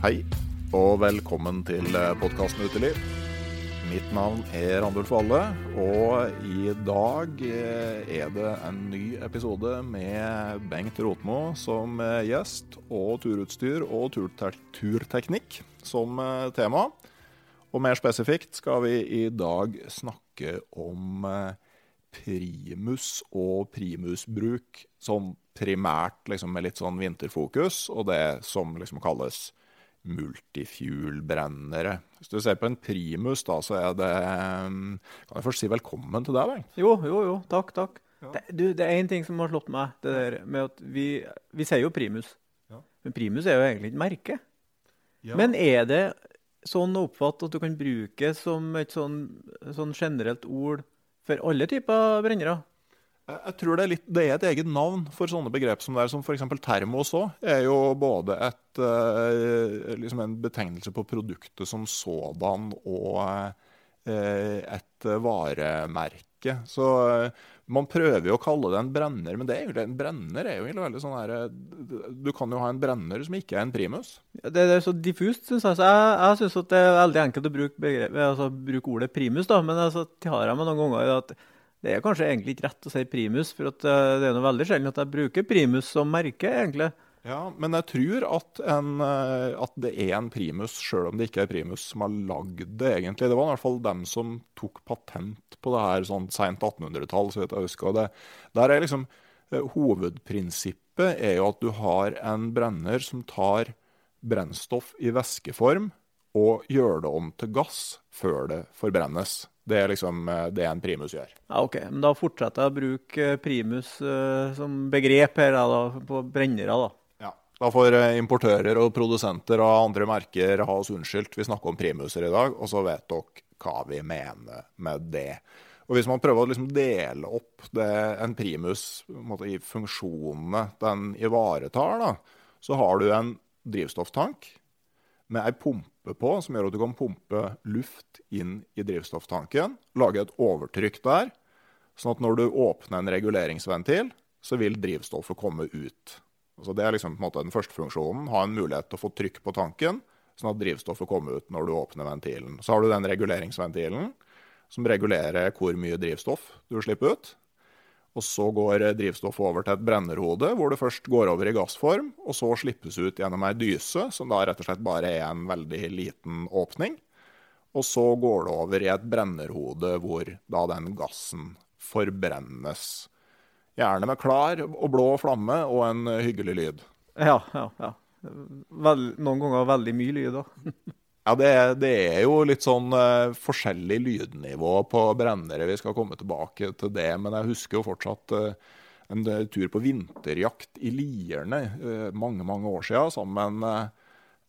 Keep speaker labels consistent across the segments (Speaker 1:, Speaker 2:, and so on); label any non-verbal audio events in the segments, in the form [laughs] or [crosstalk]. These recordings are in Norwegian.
Speaker 1: Hei, og velkommen til podkasten Uteliv. Mitt navn er Randulf Valle, og i dag eh, er det en ny episode med Bengt Rotmo som eh, gjest, og turutstyr og turteknikk som eh, tema. Og mer spesifikt skal vi i dag snakke om primus og primusbruk, sånn primært liksom med litt sånn vinterfokus, og det som liksom kalles multifuel-brennere. Hvis du ser på en primus, da, så er det Kan jeg først si velkommen til deg, Bengt?
Speaker 2: Jo, jo, jo. Takk, takk. Det, du, det er én ting som har slått meg. det der med at Vi, vi sier jo primus.
Speaker 1: Ja.
Speaker 2: Men primus er jo egentlig et merke.
Speaker 1: Ja.
Speaker 2: Men er det sånn å oppfatte at du kan bruke som et sånn, sånn generelt ord for alle typer brennere?
Speaker 1: Jeg tror det er, litt, det er et eget navn for sånne begrep som det er, som f.eks. termos òg. Er jo både et, eh, liksom en betegnelse på produktet som sådan og eh, et varemerke. Så eh, man prøver jo å kalle det en brenner, men det er egentlig, en brenner er jo veldig sånn her Du kan jo ha en brenner som ikke er en primus.
Speaker 2: Det, det er så diffust, syns jeg. Jeg, jeg syns det er veldig enkelt å bruke, begrepet, altså, bruke ordet primus, da. Men altså, har jeg meg noen ganger at det er kanskje egentlig ikke rett å si primus, for at, uh, det er noe veldig sjelden at jeg bruker primus som merke, egentlig.
Speaker 1: Ja, men jeg tror at, en, eh, at det er en primus, sjøl om det ikke er primus, som har lagd det, egentlig. Det var i hvert fall dem som tok patent på det her sånn seint 1800-tall, så vidt jeg husker. Det, der er liksom, eh, hovedprinsippet er jo at du har en brenner som tar brennstoff i væskeform og gjør det om til gass før det forbrennes. Det er liksom eh, det en primus gjør.
Speaker 2: Ja, ok. Men da fortsetter jeg å bruke eh, primus uh, som begrep her da, på brennere, da.
Speaker 1: Ja. Da får importører og produsenter av andre merker ha oss unnskyldt. Vi snakker om primuser i dag, og så vet dere hva vi mener med det. Og Hvis man prøver å liksom dele opp det, en primus måte, i funksjonene den ivaretar, da, så har du en drivstofftank med ei pumpe på, som gjør at du kan pumpe luft inn i drivstofftanken. Lage et overtrykk der, sånn at når du åpner en reguleringsventil, så vil drivstoffet komme ut. Altså det er liksom den første funksjonen. Ha en mulighet til å få trykk på tanken, sånn at drivstoffet kommer ut når du åpner ventilen. Så har du den reguleringsventilen, som regulerer hvor mye drivstoff du slipper ut. Og så går drivstoffet over til et brennerhode, hvor det først går over i gassform, og så slippes ut gjennom ei dyse, som da rett og slett bare er en veldig liten åpning. Og så går det over i et brennerhode, hvor da den gassen forbrennes. Gjerne med klar og blå flamme og en hyggelig lyd.
Speaker 2: Ja, ja, ja. Vel, noen ganger veldig mye lyd òg. [laughs]
Speaker 1: Ja, det, det, er jo litt sånn uh, forskjellig lydnivå på brennere. Vi skal komme tilbake til det. Men jeg husker jo fortsatt uh, en tur på vinterjakt i Lierne mange mange år siden sammen med en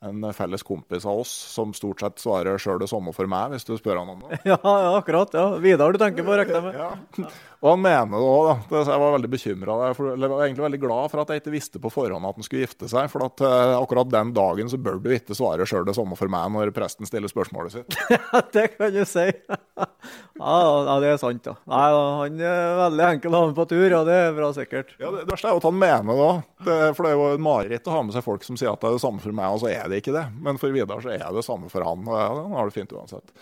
Speaker 1: en felles kompis av oss som stort sett svarer sjøl det samme for meg, hvis du spør han om det. [laughs]
Speaker 2: Ja, ja akkurat. ja. Vidar du tenker på, regner jeg med.
Speaker 1: Ja. Og han mener det òg, da. Jeg var veldig bekymra. Jeg var egentlig veldig glad for at jeg ikke visste på forhånd at han skulle gifte seg. For at uh, akkurat den dagen så bør du ikke svare sjøl det samme for meg når presten stiller spørsmålet sitt. [laughs]
Speaker 2: Ja, det kan du si. [laughs] ja, det er sant, da. Nei, han er veldig enkel å ha med på tur, og det er bra sikkert.
Speaker 1: Ja, Det, det verste er jo at han mener det òg. For det er jo et mareritt å ha med seg folk som sier at det er det samme for meg, og så er det ikke det. Men for Vidar så er det det samme for han, og ja, han har det fint uansett.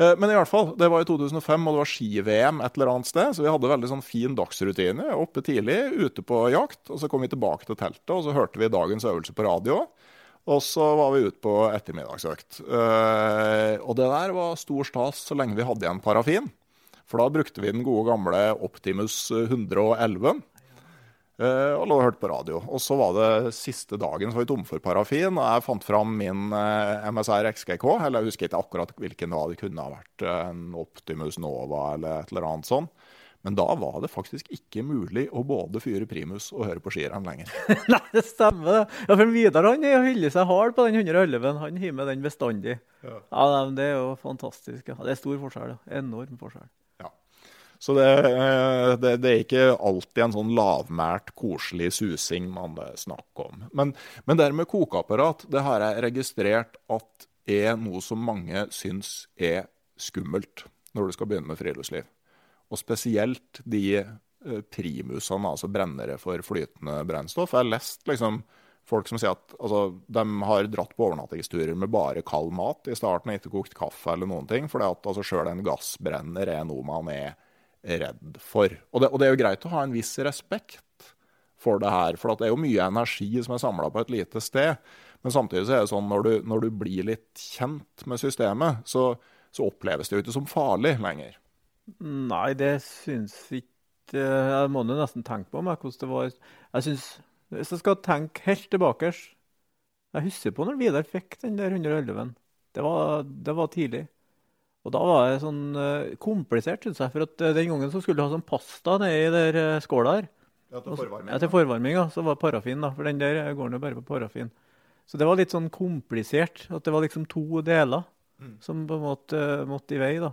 Speaker 1: Eh, men i hvert fall, det var i 2005, og det var ski-VM et eller annet sted. Så vi hadde veldig sånn fin dagsrutine. Oppe tidlig, ute på jakt. Og så kom vi tilbake til teltet, og så hørte vi dagens øvelse på radio. Og så var vi ute på ettermiddagsøkt. Uh, og det der var stor stas så lenge vi hadde igjen parafin. For da brukte vi den gode gamle Optimus 111. Uh, og lå og hørte på radio. Og så var det siste dagen så var vi tomme for parafin. Og jeg fant fram min uh, MSR XGK. Eller jeg husker ikke akkurat hvilken det var. Det kunne ha vært en Optimus Nova eller et eller annet sånt. Men da var det faktisk ikke mulig å både fyre primus og høre på skirenn lenger. [laughs]
Speaker 2: Nei, det stemmer. det. Ja, for Vidar han hyller seg hard på den 111. Han har med den bestandig. Ja. ja. Det er jo fantastisk. Ja. Det er stor forskjell. Ja. Enorm forskjell.
Speaker 1: Ja. Så det, eh, det, det, er ikke alltid en sånn lavmælt, koselig susing man snakker om. Men, men det med kokeapparat det har jeg registrert at er noe som mange syns er skummelt når du skal begynne med friluftsliv. Og spesielt de eh, primusene, altså brennere for flytende brennstoff. Jeg har lest liksom, folk som sier at altså, de har dratt på overnattingsturer med bare kald mat i starten, og ikke kokt kaffe eller noen ting. For at altså, sjøl en gassbrenner er noe man er redd for. Og det, og det, er jo greit å ha en viss respekt for det her. For det er jo mye energi som er samla på et lite sted. Men samtidig så er det sånn når du, når du blir litt kjent med systemet, så, så oppleves det jo ikke som farlig lenger.
Speaker 2: Nei, det syns ikke Jeg må nesten tenke på meg hvordan det var. Jeg synes, Hvis jeg skal tenke helt tilbake Jeg husker på når Vidar fikk den der 111 Det det var tidlig. Og da var det sånn uh, komplisert, syns jeg. For at uh, den gangen så skulle du ha sånn pasta nedi der uh, skåla her.
Speaker 1: Ja, til forvarming.
Speaker 2: Ja, til forvarming, ja. Så var det parafin, da. For den der går jo bare på parafin. Så det var litt sånn komplisert. At det var liksom to deler mm. som på en måte måtte i vei, da.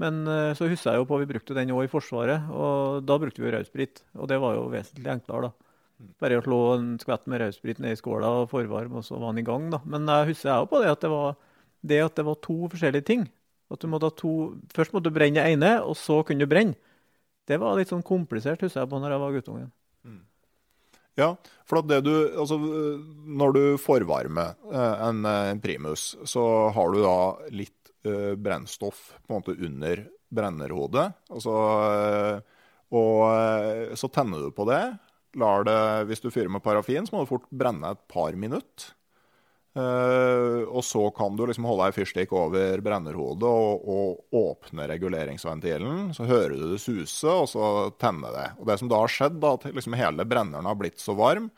Speaker 2: Men så husker jeg jo på at vi brukte den òg i Forsvaret, og da brukte vi rødsprit. Og det var jo vesentlig enklere, da. Mm. Bare å slå en skvett med rødsprit ned i skåla og forvarme, og så var den i gang, da. Men jeg husker jeg òg på det at det var det at det var to forskjellige ting. At du måtte ha to Først måtte du brenne det ene, og så kunne du brenne. Det var litt sånn komplisert, husker jeg på når jeg var guttungen. Mm.
Speaker 1: Ja, for at det du, altså, når du forvarmer eh, en, en primus, så har du da litt uh, brennstoff på en måte under brennerhodet. Altså, og så tenner du på det. Det, hvis du fyrer med parafin, så må det fort brenne et par minutter. Uh, og så kan du liksom holde ei fyrstikk over brennerhodet og, og, åpne reguleringsventilen. Så hører du det suse, og så tenner det. Og Det som da har skjedd, da, at liksom hele brenneren har blitt så varm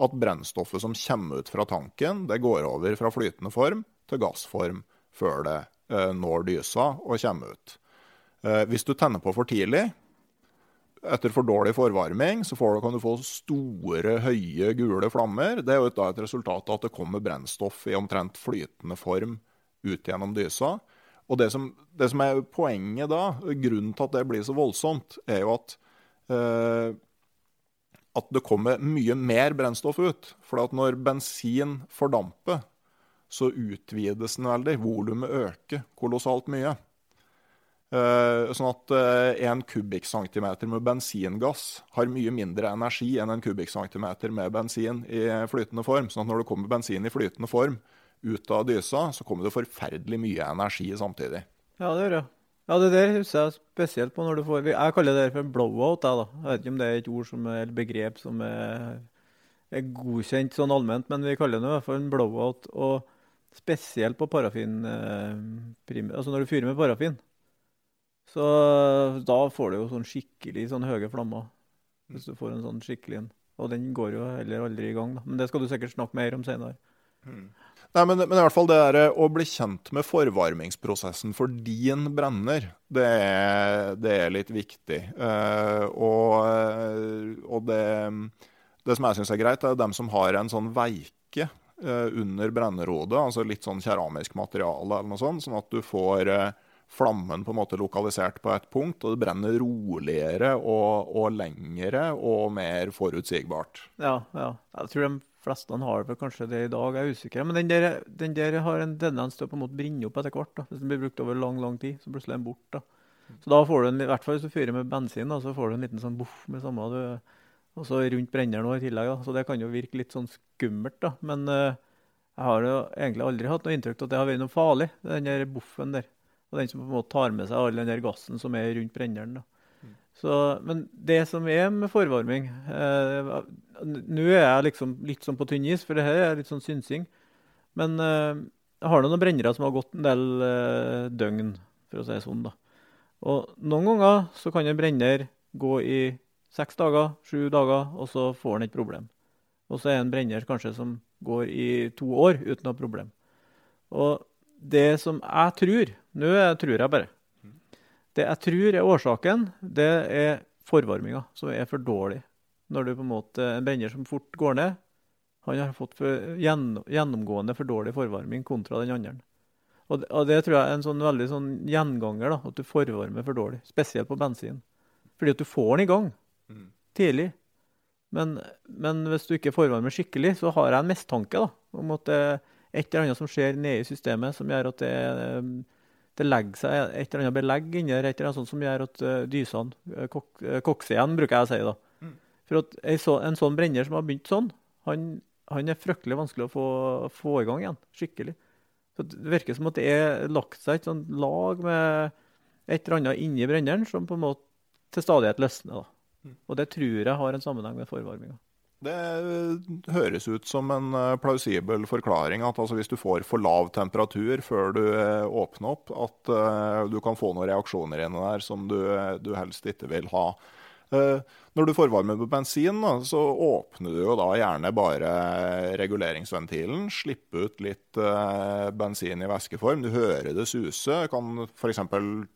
Speaker 1: at brennstoffet som kommer ut fra tanken, det går over fra flytende form til gassform før det uh, når dysa og kommer ut. Uh, hvis du tenner på for tidlig, etter for dårlig forvarming, så du, kan du få store, høye, gule flammer. Det er jo et resultat av at det kommer brennstoff i omtrent flytende form ut gjennom dysa. Og det som, det som er poenget da, grunnen til at det blir så voldsomt, er jo at eh, at det kommer mye mer brennstoff ut. For når bensin fordamper, så utvides den veldig. Volumet øker kolossalt mye. Uh, sånn at uh, en kubikkcentimeter med bensingass har mye mindre energi enn en kubikkcentimeter med bensin i flytende form. Sånn at når det kommer bensin i flytende form ut av dysa, så kommer det forferdelig mye energi samtidig.
Speaker 2: Ja, det gjør det. Ja, det der husker jeg spesielt på når du får Jeg kaller det for blowout. Jeg, da. jeg vet ikke om det er et ord som er, eller begrep som er, er godkjent sånn allment, men vi kaller det i hvert fall en blowout. og Spesielt på parafin eh, Altså når du fyrer med parafin. Så da får du jo sånn skikkelig sånn høye flammer. Hvis du får en sånn skikkelig en. Og den går jo heller aldri i gang, da. Men det skal du sikkert snakke mer om senere.
Speaker 1: Nei, men, men, i hvert fall det der, å bli kjent med forvarmingsprosessen for din brenner, det er, det er litt viktig. Uh, og, og det, det, som jeg syns er greit, er dem som har en sånn veike uh, under brennerodet, altså litt sånn keramisk materiale eller noe sånt, sånn at du får uh, flammen på en måte lokalisert på et punkt, og det brenner roligere og, og lengre og mer forutsigbart.
Speaker 2: Ja, ja. Jeg tror de fleste har vel kanskje det i dag, jeg er usikker. Men den der, den der har en tendens til å på en måte brenne opp etter hvert. da. Hvis den blir brukt over lang lang tid, så plutselig er den borte. Så da får du en, i hvert fall hvis du fyrer med bensin, da, så får du en liten sånn boff med samme du, Og så rundt brenneren nå i tillegg. da. Så det kan jo virke litt sånn skummelt, da. Men uh, jeg har jo egentlig aldri hatt noe inntrykk av at det har vært noe farlig, den der boffen der. Og den som på en måte tar med seg all den der gassen som er rundt brenneren. Så, men det som er med forvarming eh, Nå er jeg liksom litt sånn på tynn is, for det her er litt sånn synsing. Men eh, jeg har noen brennere som har gått en del eh, døgn, for å si det sånn. da. Og noen ganger så kan en brenner gå i seks dager, sju dager, og så får han et problem. Og så er en brenner kanskje som går i to år uten noe problem. Og det som jeg tror Nå tror jeg bare. Det jeg tror er årsaken, det er forvarminga, som er for dårlig. Når du på En måte, en brenner som fort går ned, han har fått for, gjennomgående for dårlig forvarming kontra den andre. Og det, og det tror jeg er en sånn veldig sånn gjenganger, da, at du forvarmer for dårlig. Spesielt på bensin. Fordi at du får den i gang mm. tidlig. Men, men, hvis du ikke forvarmer skikkelig, så har jeg en mistanke da, om at det et eller annet som skjer nede i systemet som gjør at det er det legger seg et eller annet belegg inni der, et eller annet sånt som gjør at uh, dysene uh, kok, kokser igjen, bruker jeg å si. da. Mm. For at En sånn brenner som har begynt sånn, han, han er fryktelig vanskelig å få, få, i gang igjen. Skikkelig. Så Det virker som at det er lagt seg et sånt lag med et eller annet inni brenneren som på en måte til stadighet løsner. da. Mm. Og det tror jeg har en sammenheng med forvarminga.
Speaker 1: Det eh, høres ut som en eh, plausibel forklaring at altså, hvis du får for lav temperatur før du eh, åpner opp, at uh, du kan få noen reaksjoner inni der som du, du, helst ikke vil ha. Når du forvarmer på bensin, så åpner du jo da gjerne bare reguleringsventilen. Slipper ut litt bensin i væskeform. Du hører det suse. Kan f.eks.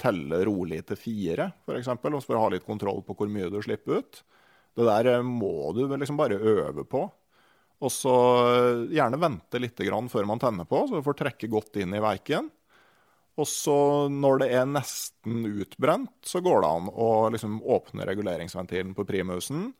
Speaker 1: telle rolig til fire, for, eksempel, for å ha litt kontroll på hvor mye du slipper ut. Det der eh, må du liksom bare øve på. Og så eh, gjerne vente litt før man tenner på, så du får trekke godt inn i veiken. Og så når det er nesten utbrent, så går det an å liksom åpne reguleringsventilen på primusen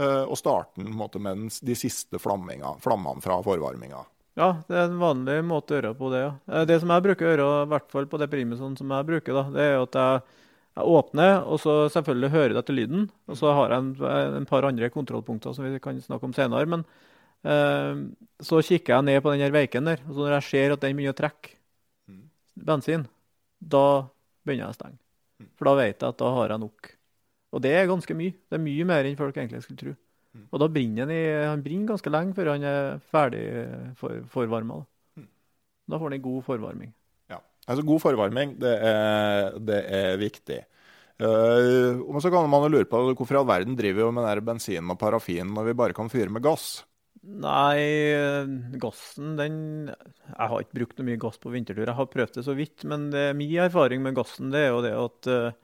Speaker 1: eh, og starte den med de siste flammene fra forvarminga.
Speaker 2: Ja, det er en vanlig måte å gjøre på det. ja. Det som jeg bruker å gjøre, i hvert fall på det primusen som jeg bruker, da, det er at jeg jeg åpner, og så selvfølgelig hører du etter lyden. Og så har jeg en, en, par andre kontrollpunkter som vi kan snakke om senere. Men eh, så kikker jeg ned på den veiken der, og så når jeg ser at den begynner å trekke mm. bensin, da begynner jeg å stenge. Mm. For da vet jeg at da har jeg nok. Og det er ganske mye. Det er mye mer enn folk egentlig skulle tro. Mm. Og da brenner han, i, han brenner ganske lenge før han er ferdig for, forvarma. Da. da får han en god forvarming.
Speaker 1: Altså, god forvarming det er, det er viktig. Uh, og så kan man jo lure på hvorfor i all verden driver vi med den bensinen og parafinen når vi bare kan fyre med gass?
Speaker 2: Nei, eh, gassen den Jeg har ikke brukt noe mye gass på vintertur. Jeg har prøvd det så vidt. Men det, min erfaring med gassen det er jo det at uh,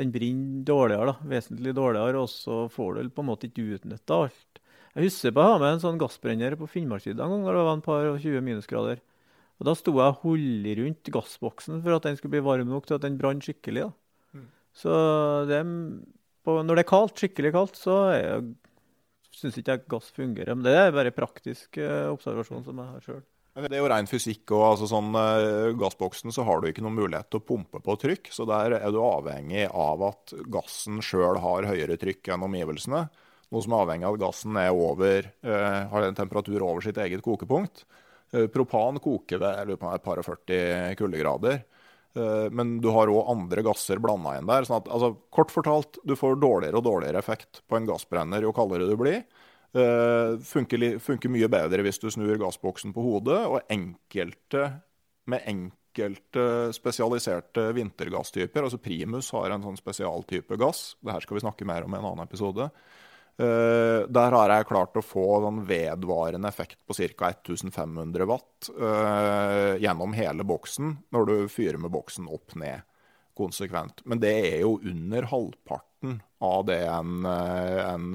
Speaker 2: den brenner dårligere. da, Vesentlig dårligere. Og så får du på en måte ikke utnytta alt. Jeg husker på å ha med en sånn gassbrenner på Finnmarkssida en gang da det var en par og 20 minusgrader. Og Da sto jeg og holdt rundt gassboksen for at den skulle bli varm nok til at den brant skikkelig. da. Mm. Så det, på, når det er kaldt, skikkelig kaldt, så syns ikke jeg gass fungerer. Men det er bare praktisk uh, observasjon som jeg har sjøl.
Speaker 1: Det er jo ren fysikk. og altså sånn uh, Gassboksen så har du ikke noen mulighet til å pumpe på trykk. Så der er du avhengig av at gassen sjøl har høyere trykk enn omgivelsene. Noe som er avhengig av at gassen over, uh, har en temperatur over sitt eget kokepunkt. Eh, propan koker ved et par og 40 kuldegrader. Eh, men du har òg andre gasser blanda inn der. sånn at, altså, Kort fortalt, du får dårligere og dårligere effekt på en gassbrenner jo kaldere du blir. Uh, funker, funker, mye bedre hvis du snur gassboksen på hodet. Og enkelte med enkelte spesialiserte vintergasstyper, altså Primus har en sånn spesialtype gass, det her skal vi snakke mer om i en annen episode, der har jeg klart å få sånn vedvarende effekt på ca. 1500 watt uh, gjennom hele boksen når du fyrer med boksen opp ned konsekvent. Men det er jo under halvparten av det en, uh, en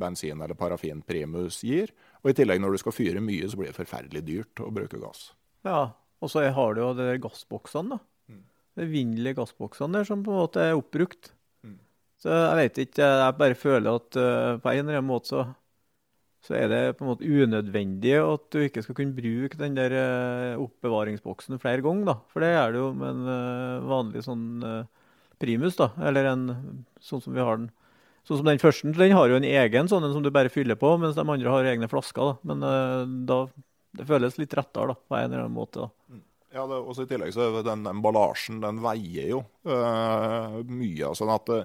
Speaker 1: bensin- eller parafinprimus gir. Og i tillegg, når du skal fyre mye, så blir det forferdelig dyrt å bruke gass.
Speaker 2: Ja, og så har du jo de gassboksene, da. Mm. De evinnelige gassboksene der som på en måte er oppbrukt. Så jeg vet ikke, jeg bare føler at uh, på en eller annen måte så, så, er det på en måte unødvendig at du ikke skal kunne bruke den der uh, oppbevaringsboksen flere ganger. da. For det er det jo med en uh, vanlig sånn primus, da. Eller en sånn som vi har den. Sånn som den første, den har jo en egen sånn som du bare fyller på, mens de andre har egne flasker. da. Men da, det føles litt rettere da, på en eller annen måte. da. Mm.
Speaker 1: Ja, det, også I tillegg så er den emballasjen den veier jo mye. sånn at Eh,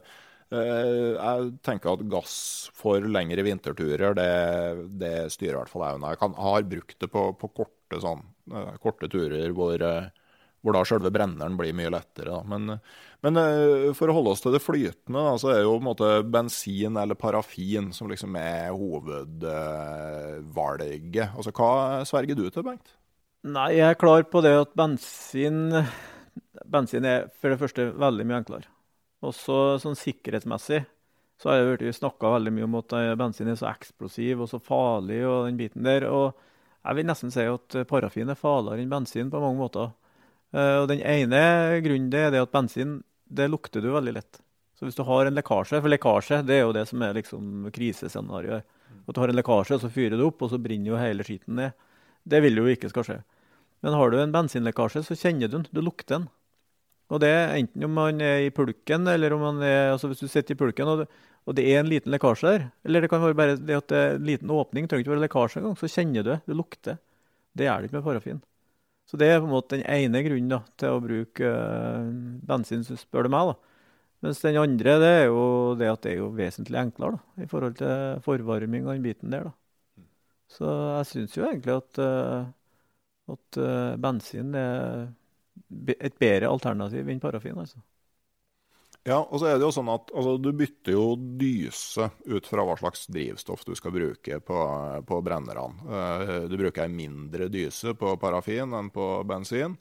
Speaker 1: jeg tenker at gass for lengre vinterturer, det, det styrer i hvert fall jeg unna. Jeg har brukt det på, på korte, sånn, eh, korte, turer hvor, eh, hvor da selve brenneren blir mye lettere. Men, men, for å holde oss til det flytende, da, så er det jo måte bensin eller parafin som liksom er hovedvalget. Altså, hva sverger du til, Bengt?
Speaker 2: Nei, jeg er klar på det at bensin, bensin er for det første veldig mye enklere. Og så sånn sikkerhetsmessig så har jeg snakka veldig mye om at eh, bensin er så eksplosiv og så farlig og den biten der. Og jeg vil nesten si at parafin er farligere enn bensin på mange måter. Eh, og den ene grunnen det er det at bensin det lukter du veldig lett. Så hvis du har en lekkasje For lekkasje det er jo det som er liksom krisescenarioet. At du har en lekkasje, så fyrer du opp, og så brenner jo hele skitten ned. Det vil jo ikke skal skje. Men har du en bensinlekkasje, så kjenner du den. Du lukter den. Og det enten om man er i pulken, eller om man er altså hvis du sitter i pulken og og det er en liten lekkasje der, eller det kan være bare det at det er en liten åpning, trenger ikke være lekkasje engang, så kjenner du det. Det lukter. Det er det ikke med parafin. Så det er på en måte den ene grunnen da, til å bruke øh, bensin, spør du meg. da. Mens den andre det er jo det at det er jo vesentlig enklere da, i forhold til forvarming og den biten der. da. Så jeg syns jo egentlig at, øh, at øh, bensin er et bedre alternativ enn parafin. altså.
Speaker 1: Ja, og så er det jo sånn at altså, Du bytter jo dyse ut fra hva slags drivstoff du skal bruke på, på brennerne. Uh, du bruker ei mindre dyse på parafin enn på bensin.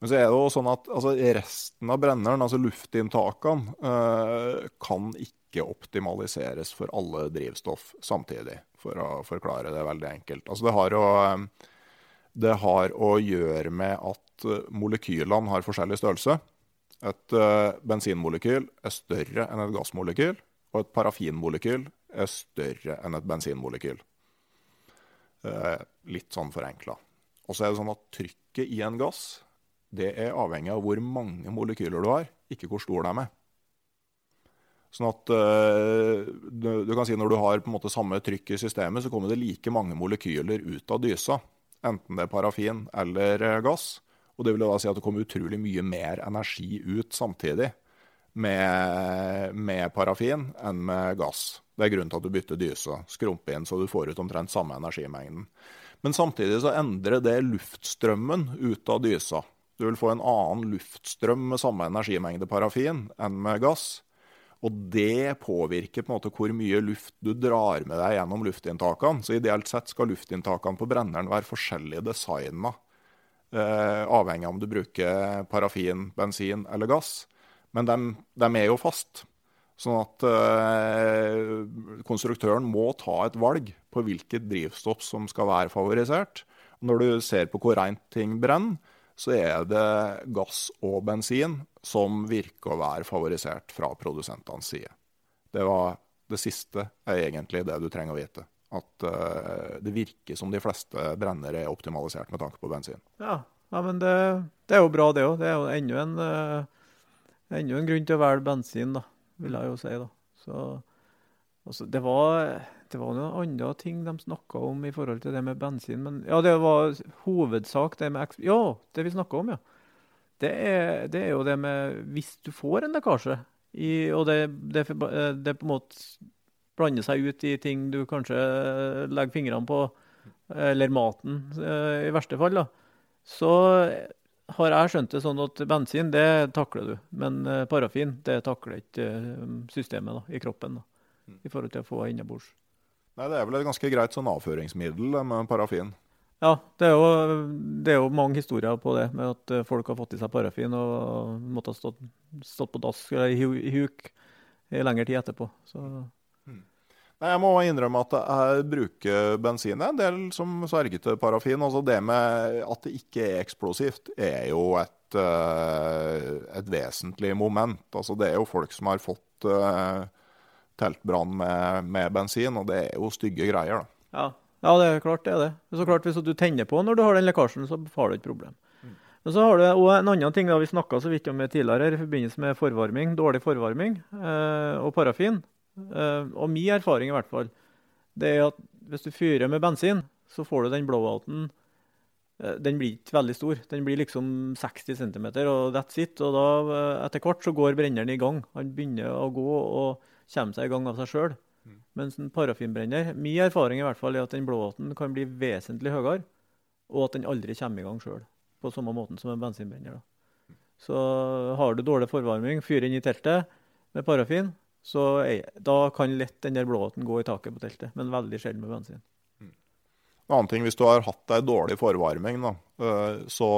Speaker 1: Men så er det jo sånn at altså, resten av brenneren, altså luftinntakene, uh, kan ikke optimaliseres for alle drivstoff samtidig, for å forklare det veldig enkelt. Altså, det har jo det har å gjøre med at eh, molekylene har forskjellig størrelse. Et uh, bensinmolekyl er større enn et gassmolekyl, og et parafinmolekyl er større enn et bensinmolekyl. Uh, litt sånn forenkla. Og så er det sånn at trykket i en gass det er avhengig av hvor mange molekyler du har, ikke hvor stor de er. Sånn at du, kan si Når du har på en måte samme trykk i systemet, så kommer det like mange molekyler ut av dysa enten det er parafin eller eh, gass. Og det vil da si at det kommer utrolig mye mer energi ut samtidig med, med parafin enn med gass. Det er grunnen til at du bytter dyse. skrumper inn så du får ut omtrent samme energimengden. Men samtidig så endrer det luftstrømmen ut av dysa. Du vil få en annen luftstrøm med samme energimengde parafin enn med gass. Og det påvirker på en måte hvor mye luft du drar med deg gjennom luftinntakene. Så ideelt sett skal luftinntakene på brenneren være forskjellig designa, eh, avhengig av om du bruker parafin, bensin eller gass. Men de, de er jo fast. Sånn at eh, konstruktøren må ta et valg på hvilket drivstoff som skal være favorisert. når du ser på hvor rent ting brenner, så er det gass og bensin som virker å være favorisert fra produsentenes side. Det var det siste er egentlig det du trenger å vite. At uh, det virker som de fleste brennere er optimalisert med tanke på bensin.
Speaker 2: Ja, ja men det, det, er jo bra, det òg. Det er jo enda en, uh, en, grunn til å velge bensin, da, vil jeg jo si. da. Så, altså, det var det var noen andre ting de snakka om i forhold til det med bensin. Men ja, det var hovedsak det med Ja, det vi snakka om, ja. Det er, det er, jo det med Hvis du får en lekkasje, i, og det, det, det, på en måte blander seg ut i ting du kanskje legger fingrene på, eller maten i verste fall, da, så har jeg skjønt det sånn at bensin det takler du, men parafin det takler ikke systemet da, i kroppen. da, I forhold til å få innabords.
Speaker 1: Nei, Det er vel et ganske greit sånn avføringsmiddel med parafin.
Speaker 2: Ja, det er, jo, det er, jo, mange historier på det, med at eh, folk har fått i seg parafin og måtte ha stått, stått på dask eller i huk i lengre tid etterpå. Så.
Speaker 1: Hmm. Nei, Jeg må innrømme at jeg bruker bensin en del som sverget parafin. Altså det med at det ikke er eksplosivt, er jo et, eh, et vesentlig moment. Altså Det er jo folk som har fått teltbrann med, med, bensin, og det er jo stygge greier. da.
Speaker 2: Ja, ja, det er klart det er det. Så klart Hvis du tenner på når du har den lekkasjen, så har du et problem. Mm. Men så har du også en annen ting da vi snakka så vidt om tidligere tidligere i forbindelse med forvarming, dårlig forvarming eh, og parafin. Eh, og min erfaring i hvert fall, det er at hvis du fyrer med bensin, så får du den blowouten eh, Den blir ikke veldig stor. Den blir liksom 60 cm, og that's it. Og da, eh, etter hvert, så går brenneren i gang. Han begynner å gå og kommer seg i gang av seg sjøl. Mens en parafinbrenner Min erfaring i hvert fall er at den blåvåten kan bli vesentlig høyere, og at den aldri kommer i gang sjøl. På samme måten som en bensinbrenner. Da. Så har du dårlig forvarming, fyr inn i teltet med parafin, så er, da kan lett den der blåvåten gå i taket på teltet. Men veldig sjelden med bensin.
Speaker 1: En annen ting, hvis du har hatt ei dårlig forvarming, da, øh, så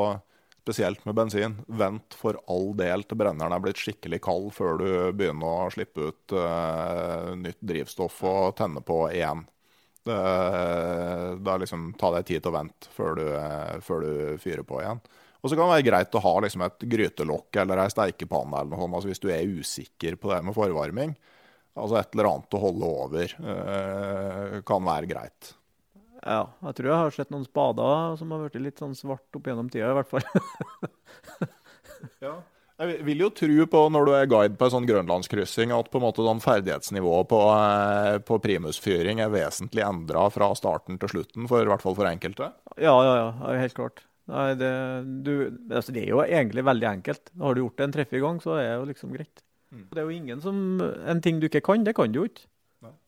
Speaker 1: spesielt med bensin, vent for all del til brenneren er blitt skikkelig kald før du begynner å slippe ut uh, nytt drivstoff og tenne på igjen. Det, det er liksom, Ta deg tid til å vente før, uh, før, du fyrer på igjen. Og så kan det være greit å ha liksom, et grytelokk eller ei steikepanne eller noe altså hvis du er usikker på det med forvarming. Altså et eller annet å holde over uh, kan være greit.
Speaker 2: Ja, jeg tror jeg har sett noen spader som har blitt litt sånn svart opp gjennom tida, i hvert fall. [laughs]
Speaker 1: ja. Jeg vil jo tro på, når du er guide på en sånn grønlandskryssing, at på en måte sånn ferdighetsnivået på, eh, på primusfyring er vesentlig endra fra starten til slutten, for, i hvert fall for enkelte?
Speaker 2: Ja, ja, ja, helt klart. Nei, det, du, altså det, er jo egentlig veldig enkelt. Har du gjort det en i gang, så er det jo liksom greit. Mm. Det er jo ingen som En ting du ikke kan, det kan du jo ikke.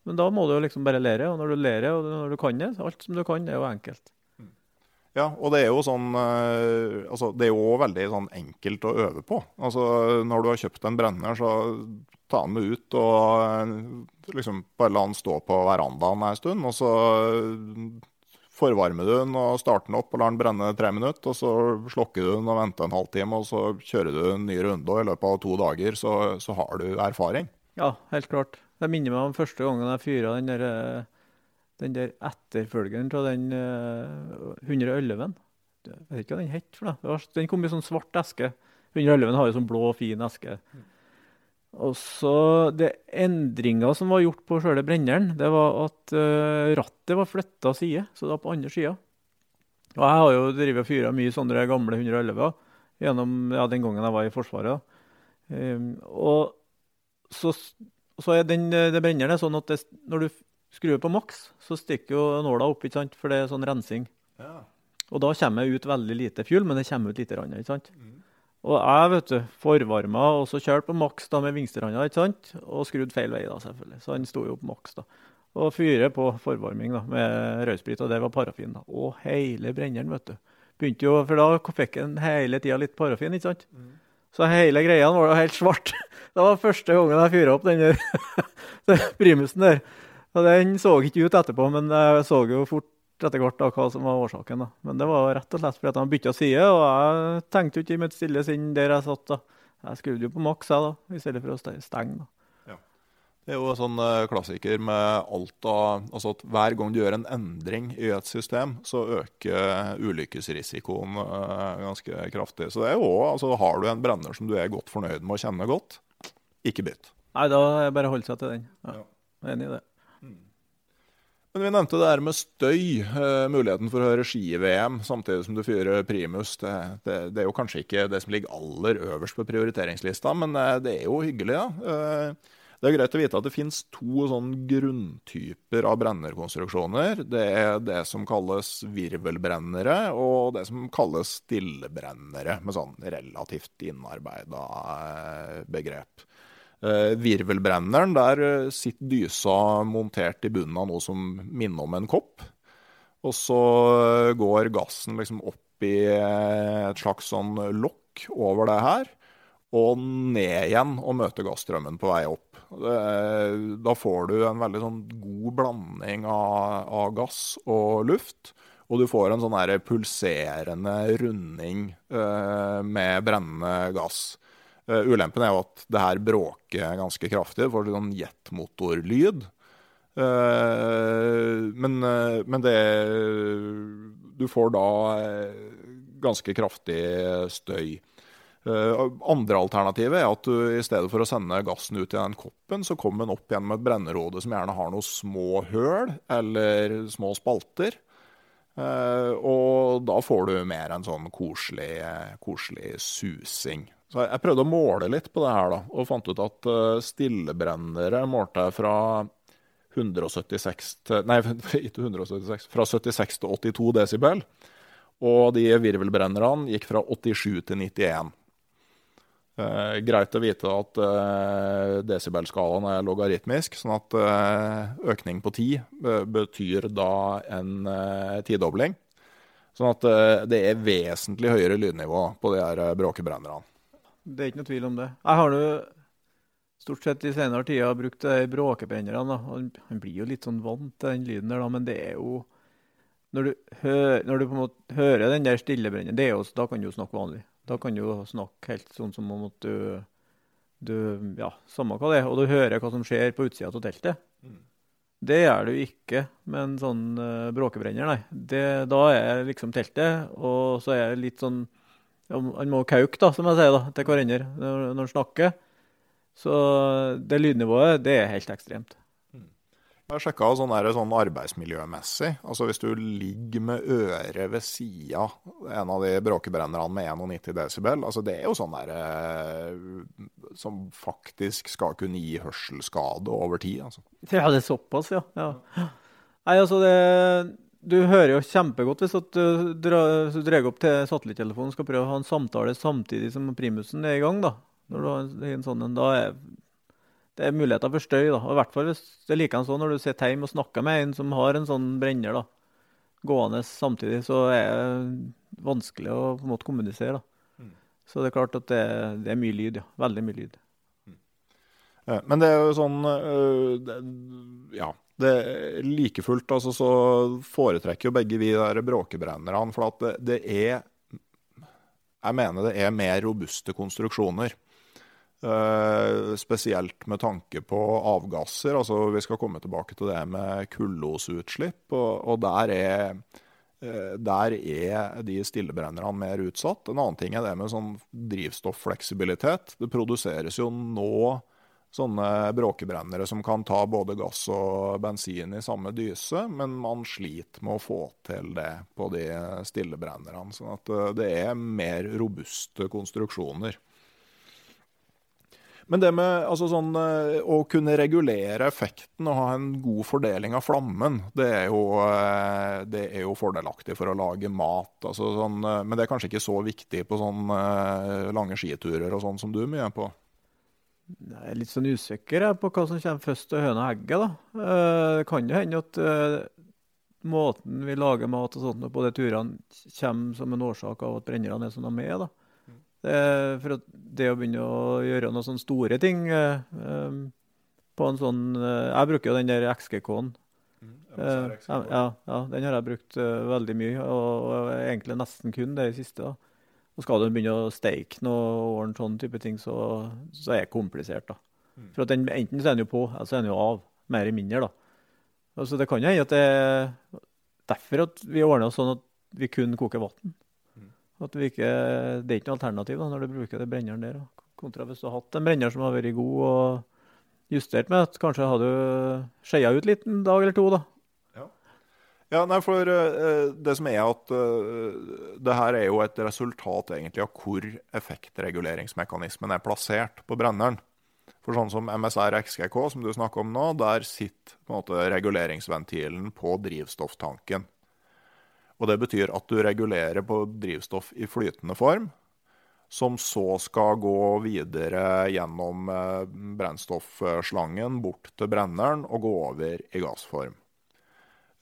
Speaker 2: Men da må du jo liksom bare lære, og når du lærer og når du kan det, alt som du kan, er jo enkelt.
Speaker 1: Ja, og det er jo sånn uh, altså, Det er jo veldig sånn enkelt å øve på. Altså, Når du har kjøpt en brenner, så ta den med ut og uh, liksom bare la den stå på verandaen en stund. Og så forvarmer du den og starter den opp og lar den brenne tre minutter. Og så slokker du den og venter en halvtime, og så kjører du en ny runde. Og i løpet av to dager så, så har du erfaring.
Speaker 2: Ja, helt klart. Det minner meg om første gangen jeg fyra den der, eh, den der etterfølgeren av den uh, eh, 111. Jeg vet ikke hva den het. for det. Den kom i sånn svart eske. 111 har jo sånn blå, fin eske. Og så det Endringa som var gjort på sjøle brenneren, det var at uh, rattet var flytta side. Så det var på andre sida. Og jeg har jo drevet og fyra mye sånne gamle 111 gjennom ja, den gangen jeg var i Forsvaret. Um, og så så er den, eh, det brenneren er sånn at det, når du skrur på maks, så stikker jo nåla opp, ikke sant? for det er sånn rensing. Ja. Og da kommer det ut veldig lite fuel, men det kommer ut lite grann. ikke sant? Mm. Og jeg vet du, forvarma og så kjørte på maks da med vingstranda ikke sant? og skrudd feil vei, da selvfølgelig. Så han sto jo på maks. da. Og fyrer på forvarming da, med rødsprit, og det var parafin. da. Og hele brenneren, vet du. Begynte jo, For da fikk han hele tida litt parafin, ikke sant? Mm. Så hele greia var jo helt svart. [laughs] Det var første gangen jeg fyra opp den der [laughs] primusen der. Og Den så ikke ut etterpå, men jeg så jo fort etter hvert hva som var årsaken. da. Men det var rett og slett fordi han bytta side, og jeg tenkte jo ikke i mitt stille sinn der jeg satt. da. Jeg skrudde jo på maks jeg da, i stedet for å stenge. da.
Speaker 1: Det er jo en sånn eh, klassiker med alt av Altså at hver gang du gjør en endring i et system, så øker ulykkesrisikoen eh, ganske kraftig. Så det er jo altså har du en brenner som du er godt fornøyd med å kjenne godt, ikke bytt.
Speaker 2: Nei, da er det bare å holde seg til den. Ja. Jeg er enig i det. Mm.
Speaker 1: Men vi nevnte det her med støy. Uh, muligheten for å høre ski-VM samtidig som du fyrer primus. Det, det, det, er jo kanskje ikke det som ligger aller øverst på prioriteringslista, men det er jo hyggelig, da. Uh, det er greit å vite at det finnes to sånn grunntyper av brennerkonstruksjoner. Det er det som kalles virvelbrennere, og det som kalles stillebrennere, med sånn relativt innarbeida eh, begrep. Eh, virvelbrenneren, der eh, sitter dysa montert i bunnen av noe som minner om en kopp. Og så går gassen liksom opp i et slags sånn lokk over det her. Og ned igjen og møte gassstrømmen på vei opp. Da får du en veldig sånn god blanding av, av, gass og luft. Og du får en sånn der pulserende runding eh, med brennende gass. Uh, ulempen er jo at det her bråker ganske kraftig. Du får sånn jetmotorlyd. Uh, men, men det Du får da ganske kraftig støy. Uh, andre alternativet er at du i stedet for å sende gassen ut i den koppen, så kommer den opp gjennom et brennerode som gjerne har noen små høl eller små spalter. Uh, og da får du mer en sånn koselig, koselig susing. Så jeg prøvde å måle litt på det her, da, og fant ut at uh, stillebrennere målte jeg fra 176 til Nei, [laughs] ikke 176. Fra 76 til 82 desibel. Og de virvelbrennerne gikk fra 87 til 91. Eh, greit å vite at eh, desibelskalaen er logaritmisk, sånn at eh, økning på 10 betyr da en eh, tidobling. Sånn at eh, det er vesentlig høyere lydnivå på de her eh, bråkebrennerne.
Speaker 2: Det er ikke noe tvil om det. Jeg har nå stort sett i senere tider brukt bråkebrennerne. Han, blir jo litt sånn vant til den lyden der, da, men det er jo Når du, hø når du på en måte hører den der stillebrenneren, da kan du jo snakke vanlig. Da kan du snakke helt sånn som om at du, du Ja, samme hva det er. Og du hører hva som skjer på utsida av teltet. Mm. Det gjør du ikke med en sånn uh, bråkebrenner, nei. Det, da er liksom teltet, og så er det litt sånn Han må kauke, da, som jeg sier, da, til hverandre når, når han snakker. Så det lydnivået, det er helt ekstremt.
Speaker 1: Jeg har sjekka sånn, sånn, arbeidsmiljømessig. Altså Hvis du ligger med øret ved sida en av de bråkebrennerne med 91 desibel, altså det er jo sånn der eh, som faktisk skal kunne gi hørselsskade over tid. Altså.
Speaker 2: Ja, det er såpass, ja. ja. Nei, altså det du hører jo kjempegodt hvis du drar, opp til satellittelefonen og skal prøve å ha en samtale samtidig som primusen er i gang. da. Når du har en sånn, da er det er muligheter for støy. da, og i hvert fall hvis det er like sånn Når du sitter hjemme og snakker med en som har en sånn brenner da, gående samtidig, så er det vanskelig å på en måte kommunisere. da. Mm. Så det er klart at det, det, er mye lyd. ja, Veldig mye lyd. Mm.
Speaker 1: Men det er jo sånn øh, Ja. Det like fullt altså, så foretrekker jo begge vi der bråkebrennerne. For at det, det er Jeg mener det er mer robuste konstruksjoner. Uh, spesielt med tanke på avgasser. altså Vi skal komme tilbake til det med kullosutslipp. Og, der, er, uh, der, er, de stillebrennerne mer utsatt. En annen ting er det med sånn drivstofffleksibilitet. Det produseres jo nå sånne bråkebrennere som kan ta både gass og bensin i samme dyse, men man sliter med å få til det på de stillebrennerne. sånn at uh, det er mer robuste konstruksjoner. Men det med altså sånn, eh, å kunne regulere effekten og ha en god fordeling av flammen, det er jo, eh, det er jo fordelaktig for å lage mat. Altså sånn, eh, men det er kanskje ikke så viktig på sånn lange skiturer og sånn som du er mye på?
Speaker 2: Jeg er litt sånn usikker på hva som kommer først til høna og egget. da. Det kan jo hende at måten vi lager mat og sånt på de turene kommer som en årsak av at brennerne er som de er. da. Det, for det å begynne å gjøre noen sånne store ting eh, eh, på en sånn eh, Jeg bruker jo den der XGK-en. Mm, ja, ja, den har jeg brukt veldig mye, og, og, egentlig nesten kun det siste. da. Og skal du begynne å steike noe og ordne sånne type ting, så, så er det komplisert. da. Mm. For den, Enten så er den jo på, eller så er den jo av. Mer eller mindre. da. Altså, det kan jo hende at det er derfor at vi ordner oss sånn at vi kun koker vann. At ikke, det er ikke noe alternativ da, når du bruker det brenneren der. Kontra hvis du har hatt en brenner som har vært god og justert med, at kanskje har du skeia ut litt en dag eller to. da.
Speaker 1: Ja, ja nei, for uh, det som er at uh, det her er jo et resultat egentlig av hvor effektreguleringsmekanismen er plassert på brenneren. For sånn som MSR XGK, som du snakker om nå, der sitter på en måte reguleringsventilen på drivstofftanken. Og Det betyr at du regulerer på drivstoff i flytende form, som så skal gå videre gjennom eh, brennstoffslangen bort til brenneren og gå over i gassform.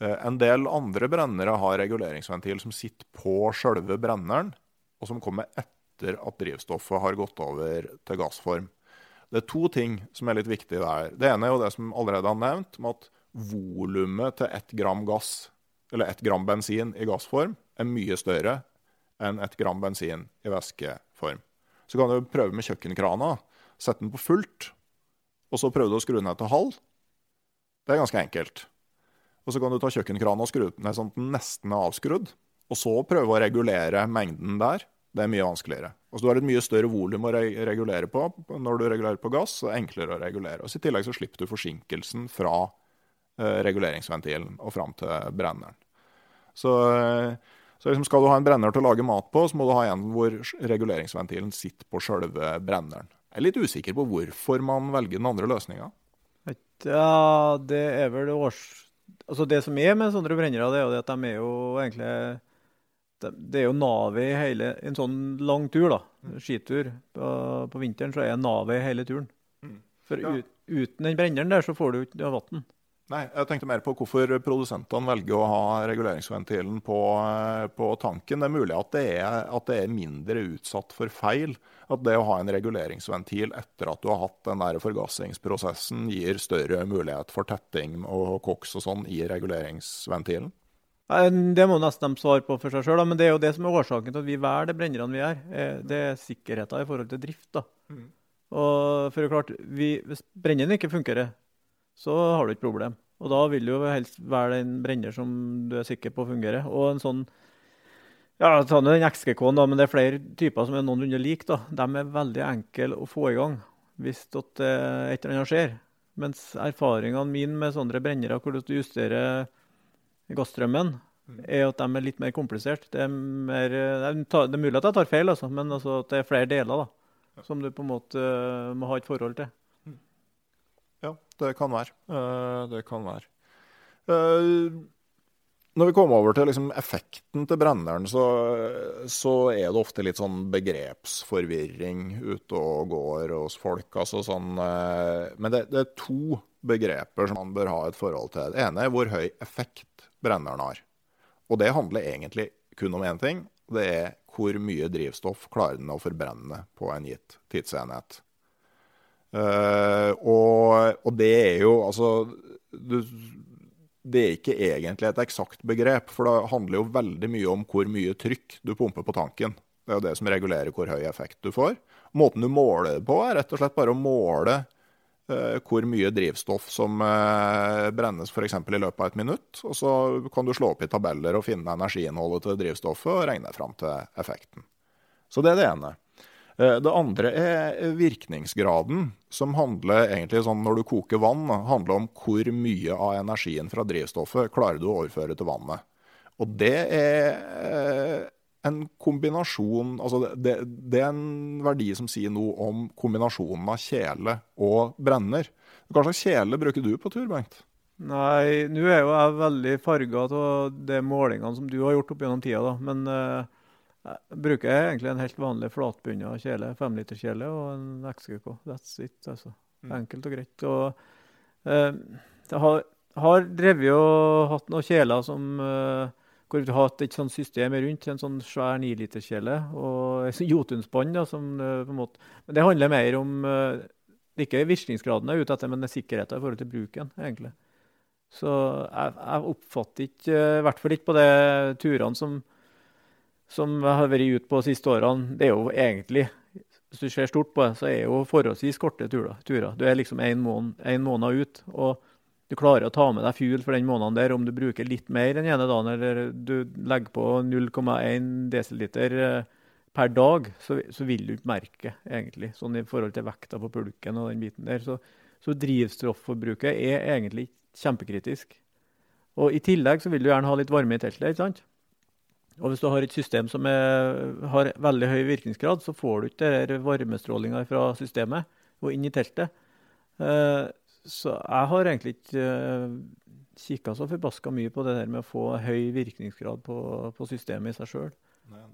Speaker 1: Eh, en del andre brennere har reguleringsventil som sitter på sjølve brenneren, og som kommer etter at drivstoffet har gått over til gassform. Det er to ting som er litt viktige der. Det ene er jo det som allerede er nevnt, med at volumet til ett gram gass, eller ett gram bensin i gassform, er mye større enn ett gram bensin i væskeform. Så kan du prøve med kjøkkenkrana. Sette den på fullt, og så prøve å skru ned til halv. Det er ganske enkelt. Og så kan du ta kjøkkenkrana og skru den ned sånn at den nesten er avskrudd. Og så prøve å regulere mengden der. Det er mye vanskeligere. Altså, Du har et mye større volum å regulere på når du regulerer på gass. så er det enklere å regulere. Og I tillegg så slipper du forsinkelsen fra reguleringsventilen og fram til brenneren. Så, eh, så liksom skal du ha en brenner til å lage mat på, så må du ha en hvor reguleringsventilen sitter på sjølve brenneren. Jeg er litt usikker på hvorfor man velger den andre løsninga.
Speaker 2: Ja, det er vel års... Altså Det som er med sånne brennere, det er jo det at de er jo egentlig Det er jo navet i hele En sånn lang tur, da, mm. skitur på, på vinteren, så er navet i hele turen. Mm. For ja. ut, uten den brenneren der, så får du ikke vann.
Speaker 1: Nei, jeg tenkte mer på hvorfor produsentene velger å ha reguleringsventilen på, eh, på tanken. Det er mulig at det er, at det er, mindre utsatt for feil. At det å ha en reguleringsventil etter at du har hatt den der forgassingsprosessen, gir større mulighet for tetting og koks og sånn i reguleringsventilen.
Speaker 2: Det må nesten de svare på for seg sjøl, men det er jo det som er årsaken til at vi velger de brennerne vi gjør. Eh, det er sikkerheten i forhold til drift. da. Mm. Og for det er klart, vi, Hvis brenneren ikke fungerer, så har du ikke problem. Og da vil du jo helst være den brenner som du er sikker på fungerer. Og en sånn ja, ta nå den XGK-en, da, men det er flere typer som er noenlunde like. da. De er veldig enkle å få i gang hvis uh, et eller annet skjer. Mens erfaringene mine med sånne brennere hvor du justerer gassstrømmen, mm. er at de er litt mer komplisert. Det er, mer, det er, mulig at jeg tar feil, altså, men altså at det er flere deler da, som du på en måte uh, må ha et forhold til.
Speaker 1: Det kan være. Uh, det kan være. Uh, når vi kommer over til liksom effekten til brenneren, så, så, er det ofte litt sånn begrepsforvirring ute og går hos folk. Altså sånn, uh, men det, det, er to begreper som man bør ha et forhold til. Det ene er hvor høy effekt brenneren har. Og det handler egentlig kun om én ting. Det er hvor mye drivstoff klarer den å forbrenne på en gitt tidsenhet. Uh, og, og, det er jo altså du, Det er ikke egentlig et eksakt begrep, for det handler jo veldig mye om hvor mye trykk du pumper på tanken. Det er jo det som regulerer hvor høy effekt du får. Måten du måler det på, er rett og slett bare å måle uh, hvor mye drivstoff som uh, brennes f.eks. i løpet av et minutt. Og så kan du slå opp i tabeller og finne energiinnholdet til drivstoffet og regne fram til effekten. Så det er det ene. Eh, det andre er virkningsgraden, som handler egentlig sånn når du koker vann, handler om hvor mye av energien fra drivstoffet klarer du å overføre til vannet. Og det er eh, en kombinasjon Altså det, det er en verdi som sier noe om kombinasjonen av kjele og brenner. Hva slags kjele bruker du på tur, Bengt?
Speaker 2: Nei, nå er jo jeg veldig farga av de målingene som du har gjort opp gjennom tida. da, Men uh, jeg bruker egentlig en helt vanlig flatbunna kjele, femliterskjele og en XGK. That's it, altså. Mm. Enkelt og greit. Og, eh, jeg har, har, drevet og hatt noen kjeler som eh, hvor vi har hatt et sånt system rundt, en sånn svær niliterskjele og [laughs] et jotunsbånd. Eh, men det handler mer om eh, ikke virkningsgraden jeg er ute etter, men sikkerheten i forhold til bruken. egentlig. Så jeg, jeg oppfatter ikke, i hvert fall ikke på de turene som som har vært ute på de siste årene, det er jo egentlig Hvis du ser stort på det, så er det jo forholdsvis korte turer. Du er liksom én måned, måned, ut. og du klarer å ta med deg fuel for den måneden der om du bruker litt mer den ene dagen, eller du legger på 0,1 dl eh, per dag, så, så, vil du ikke merke egentlig, sånn i forhold til vekta på pulken og den biten der. Så, så drivstofforbruket er egentlig kjempekritisk. Og I tillegg så vil du gjerne ha litt varme i teltet. ikke sant? Og hvis du har et system som er, har veldig høy virkningsgrad, så får du ikke varmestrålinga fra systemet og inn i teltet. Uh, så jeg har egentlig ikke eh, kikka så forbaska mye på det der med å få høy virkningsgrad på, på systemet i seg sjøl.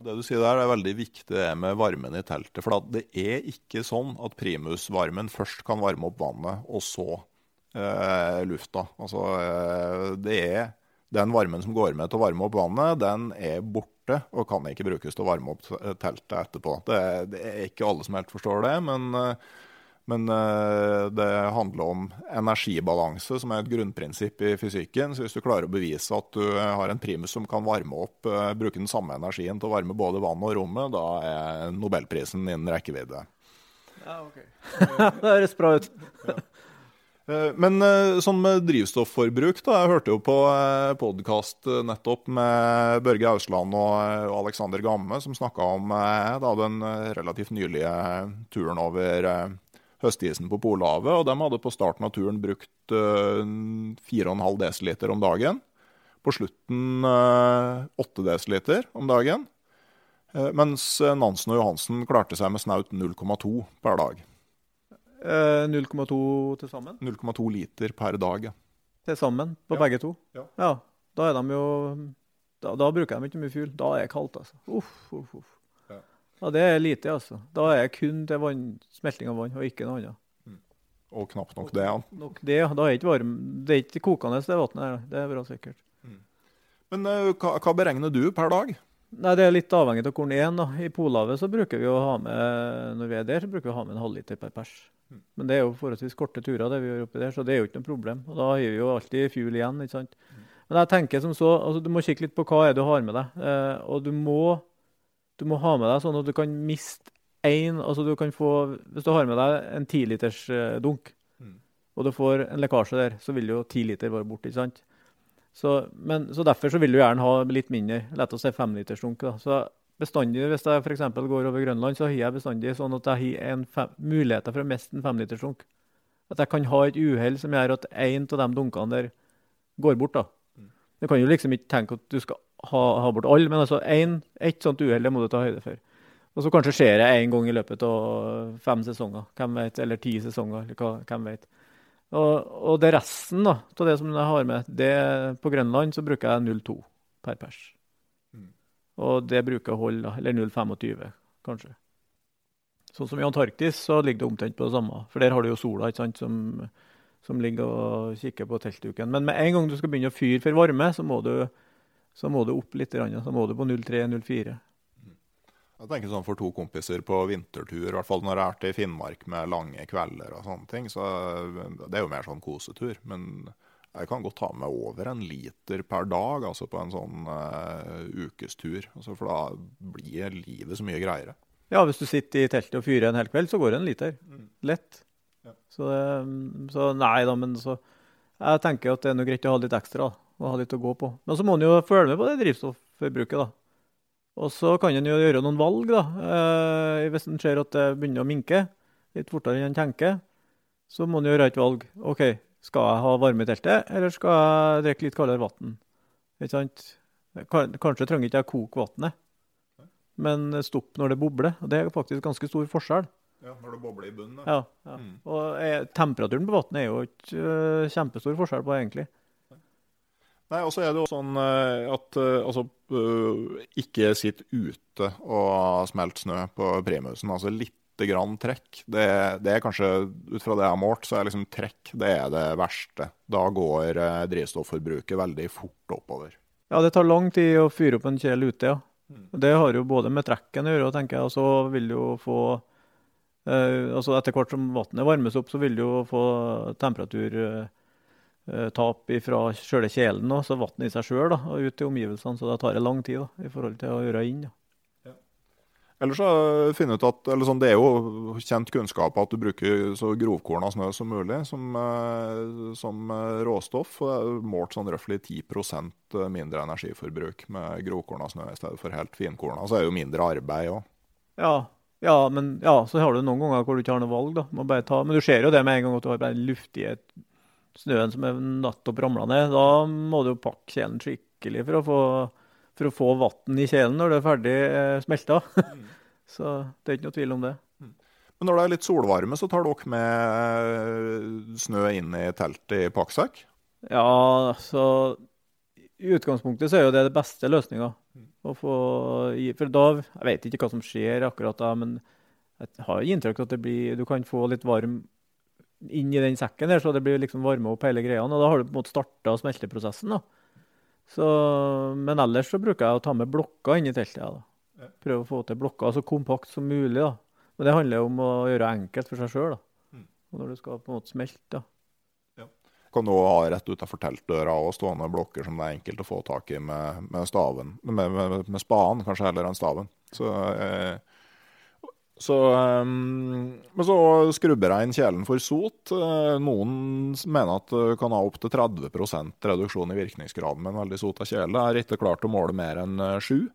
Speaker 1: Det du sier der er veldig viktig det med varmen i teltet. For det er ikke sånn at primusvarmen først kan varme opp vannet, og så eh, lufta. Altså, eh, det er den varmen som går med til å varme opp vannet, den er borte og kan ikke brukes til å varme opp teltet etterpå. Det, det er ikke alle som helt forstår det, men, men det handler om energibalanse, som er et grunnprinsipp i fysikken. Så hvis du klarer å bevise at du har en primus som kan varme opp, bruke den samme energien til å varme både vannet og rommet, da er nobelprisen innen rekkevidde.
Speaker 2: Ja, ok. [laughs] det høres bra ut. ja.
Speaker 1: Eh, men eh, sånn med drivstofforbruk, da. Jeg hørte jo på eh, podkast nettopp med Børge Ausland og Alexander Gamme, som snakka om da, den relativt nylige turen over høstisen på Polhavet. Og de hadde på starten av turen brukt 4,5 dl om dagen. På slutten 8 dl om dagen. Mens Nansen og Johansen klarte seg med snaut 0,2 per dag.
Speaker 2: 0,2 eh, til sammen?
Speaker 1: 0,2 liter per dag, ja.
Speaker 2: Til sammen på ja. begge to? Ja. ja. Da er de jo da, da, bruker de ikke mye fuel. Da er det kaldt, altså. Uff, uff, uff. Ja. ja. det er lite, altså. Da er det kun til vann, smelting av vann, og ikke noe annet.
Speaker 1: Mm. Og knapt nok det, ja.
Speaker 2: Nok det, da er det ikke varm, det er ikke kokende, det vannet her. Det er bra sikkert. Mm.
Speaker 1: Men uh, hva, hva beregner du per dag?
Speaker 2: Nei, Det er litt avhengig av hvor den er. I Polhavet så bruker vi å ha med når vi er der, så bruker vi å ha med en halvliter per pers. Men det er jo forholdsvis korte turer, det vi gjør oppi der, så det er jo ikke noe problem. Og Da har vi jo alltid fuel igjen. ikke sant? Men jeg tenker som så, altså Du må kikke litt på hva er det du har med deg. Eh, og du må, du må ha med deg sånn at du kan miste én altså du kan få, Hvis du har med deg en tiliters eh, dunk, mm. og du får en lekkasje der, så vil jo ti liter være borte. ikke sant? Så, men, så Derfor så vil du gjerne ha litt mindre. Lett å si femlitersdunk. Så bestandig, Hvis jeg f.eks. går over Grønland, så har jeg bestandig sånn at jeg har fem, muligheter for å miste en femlitersdunk. At jeg kan ha et uhell som gjør at én av de dunkene der går bort. da. Du kan jo liksom ikke tenke at du skal ha, ha bort alle, men altså en, ett sånt uhell må du ta høyde for. Og så kanskje skjer det én gang i løpet av fem sesonger, hvem vet, eller ti sesonger. eller hva, hvem vet. Og, og, det resten da, av det som jeg har med, det, på Grønland så bruker jeg 0,2 per pers. Og det bruker hold, holde, eller 0,25 kanskje. Sånn som i Antarktis så ligger det omtrent på det samme. For der har du jo sola ikke sant, som, som ligger og kikker på teltduken. Men med en gang du skal begynne å fyre for varme, så må du, så må du opp litt. Så må du på 0,3-0,4.
Speaker 1: Jeg tenker sånn For to kompiser på vintertur, i hvert fall når jeg er til Finnmark med lange kvelder og sånne ting, så det er jo mer sånn kosetur. Men jeg kan godt ta med over en liter per dag altså på en sånn uh, ukestur. Altså for da blir livet så mye greiere.
Speaker 2: Ja, hvis du sitter i teltet og fyrer en hel kveld, så går det en liter. Mm. Lett. Ja. Så, så, nei da, men så Jeg tenker at det er noe greit å ha litt ekstra. Og ha litt å gå på. Men så må en jo følge med på det drivstoffforbruket, da. Og så kan en jo gjøre noen valg, da. Eh, hvis en ser at det begynner å minke litt fortere enn en tenker, så må en gjøre et valg. OK, skal jeg ha varme i teltet, eller skal jeg drikke litt kaldere vann? Ikke sant? Kanskje trenger ikke jeg koke vannet, men stopp når det bobler. og Det er faktisk ganske stor forskjell.
Speaker 1: Ja, Når det bobler i bunnen?
Speaker 2: Ja. ja. Mm. Og er, temperaturen på vannet er jo ikke uh, kjempestor forskjell på, egentlig.
Speaker 1: Nei, og så er det jo sånn eh, at eh, altså, eh, ikke sitt ute og smelt snø på primusen. Altså lite grann trekk. Det, det, er kanskje, ut fra det jeg har målt, så er liksom trekk det er det verste. Da går drivstofforbruket veldig fort oppover.
Speaker 2: Ja, det tar lang tid å fyre opp en kjel ute, ja. Mm. Det har jo både med trekken å gjøre, tenker jeg, og så vil du jo få eh, altså Etter hvert som vannet varmes opp, så vil du jo få temperatur eh, Eh, tap fra sjøle kjelen, så vannet i seg sjøl og ut til omgivelsene. Så da tar det lang tid da, i forhold til å gjøre inn. Ja.
Speaker 1: Ellers så finne ut at eller sånn, Det er jo kjent kunnskap at du bruker så grovkorna snø som mulig som, eh, som eh, råstoff. Det er målt sånn røftlig 10 mindre energiforbruk med grovkorna snø i stedet for helt finkorna. Så er det jo mindre arbeid òg.
Speaker 2: Ja, ja, men ja, så har du noen ganger hvor du ikke har noe valg. da. Må bare ta, men du ser jo det med en gang at du har bare luftige snøen som er nettopp ramla ned, da må du jo pakke kjelen skikkelig for å få, for å få vann i kjelen når det er ferdig eh, smelta. [laughs] Mm. så det er ikke noe tvil om det. Mm.
Speaker 1: Men når det er litt solvarme, så tar dere med eh, snø inn i teltet i pakksekk?
Speaker 2: Ja, så i utgangspunktet så er jo det den beste løsninga. Mm. For da Jeg vet ikke hva som skjer akkurat da, men jeg har inntrykk av at det blir, du kan få litt varm inn i den sekken der, så det blir liksom varme opp hele greia. Og da har du på en måte starta smelteprosessen. da. Så, men ellers så bruker jeg å ta med blokker inn i teltet. Ja, da. Prøve å få til blokker så kompakt som mulig. da. Men det handler jo om å gjøre enkelt for seg sjøl.
Speaker 1: Mm.
Speaker 2: Når du skal på en måte smelte. da.
Speaker 1: Kan du ha rett utafor teltdøra og stående blokker som det er enkelt å få tak i med, med staven. Med, med, med spaden, kanskje heller enn staven. Så, eh, så um, Men så skrubber jeg inn kjelen for sot. Eh, noen mener at du kan ha opptil 30% reduksjon i virkningsgraden med en veldig sota kjele. Jeg har ikke klart å måle mer enn eh, sju.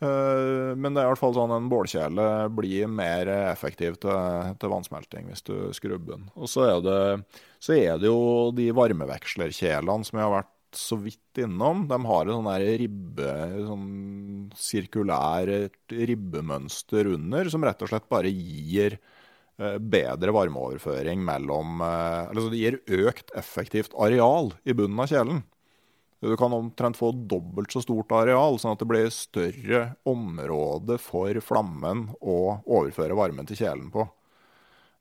Speaker 1: Uh, men det er i hvert fall sånn en bålkjele blir mer effektiv til, til vannsmelting hvis du skrubber den. Og så er, det, så er det jo de varmevekslerkjelene som jeg har vært så vidt innom. De har et sånn ribbe, sånn sirkulær ribbemønster under, som rett og slett bare gir uh, bedre varmeoverføring mellom uh, Eller så det gir økt effektivt areal i bunnen av kjelen. Du kan omtrent få dobbelt så stort areal, sånn at det blir større område for flammen å overføre varmen til kjelen på.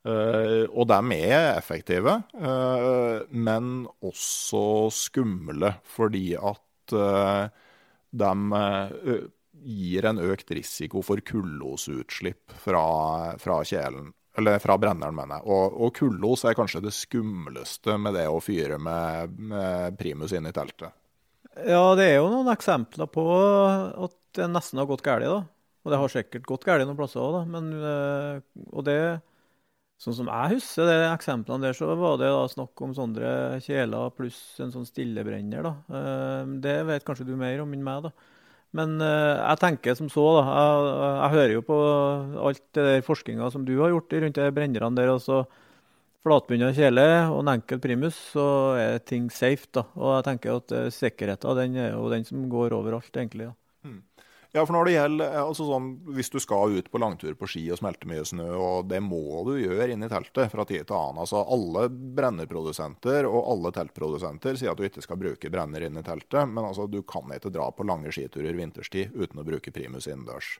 Speaker 1: Uh, og de er effektive, uh, men også skumle, fordi at uh, de gir en økt risiko for kullosutslipp fra, fra kjelen. Eller fra brenneren, mener jeg. Og, og kullos er kanskje det skumleste med det å fyre med, med primus inn i teltet.
Speaker 2: Ja, det er jo noen eksempler på at det nesten har gått galt. da. Og det har sikkert gått galt noen plasser òg, da. Men, og det, sånn som jeg husker de eksemplene der, så var det da snakk om sånne kjeler pluss en sånn stillebrenner. da. Det vet kanskje du mer om enn meg, da. Men jeg tenker som så, da. Jeg, jeg hører jo på alt det der forskninga som du har gjort rundt de brennerne der. og så flatbunna kjele og en enkel primus, så er ting safe. da. Og jeg tenker at uh, sikkerheten den er jo den som går overalt, egentlig. da.
Speaker 1: Ja, for når det gjelder, altså sånn, Hvis du skal ut på langtur på ski og smelte mye snø, og det må du gjøre inn i teltet fra tid til annen. altså Alle brennerprodusenter og alle teltprodusenter sier at du ikke skal bruke brenner inn i teltet, men altså du kan ikke dra på lange skiturer vinterstid uten å bruke primus innendørs.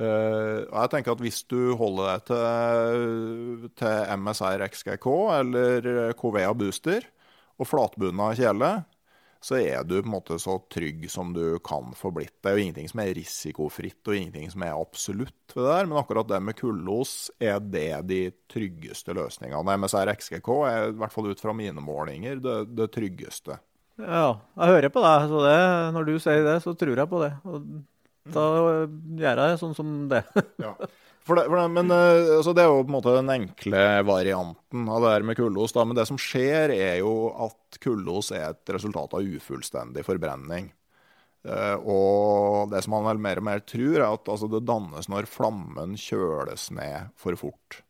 Speaker 1: Uh, jeg tenker at Hvis du holder deg til, til MSR XGK eller Covea Booster og flatbunna kjele, så er du på en måte så trygg som du kan få blitt. Det er jo ingenting som er risikofritt og ingenting som er absolutt ved det der, men akkurat det med kullos er det de tryggeste løsningene. MSR XGK er i hvert fall ut fra mine målinger det, det tryggeste.
Speaker 2: Ja, jeg hører på deg. så det, Når du sier det, så tror jeg på det. Og da gjør jeg sånn som det.
Speaker 1: ja. [laughs] For det, for det, men altså, det er jo på en måte den enkle varianten av det her med kullos. Men det som skjer, er jo at kullos er et resultat av ufullstendig forbrenning. Uh, og det som man vel mer og mer tror, er at altså, det dannes når flammen kjøles ned for fort.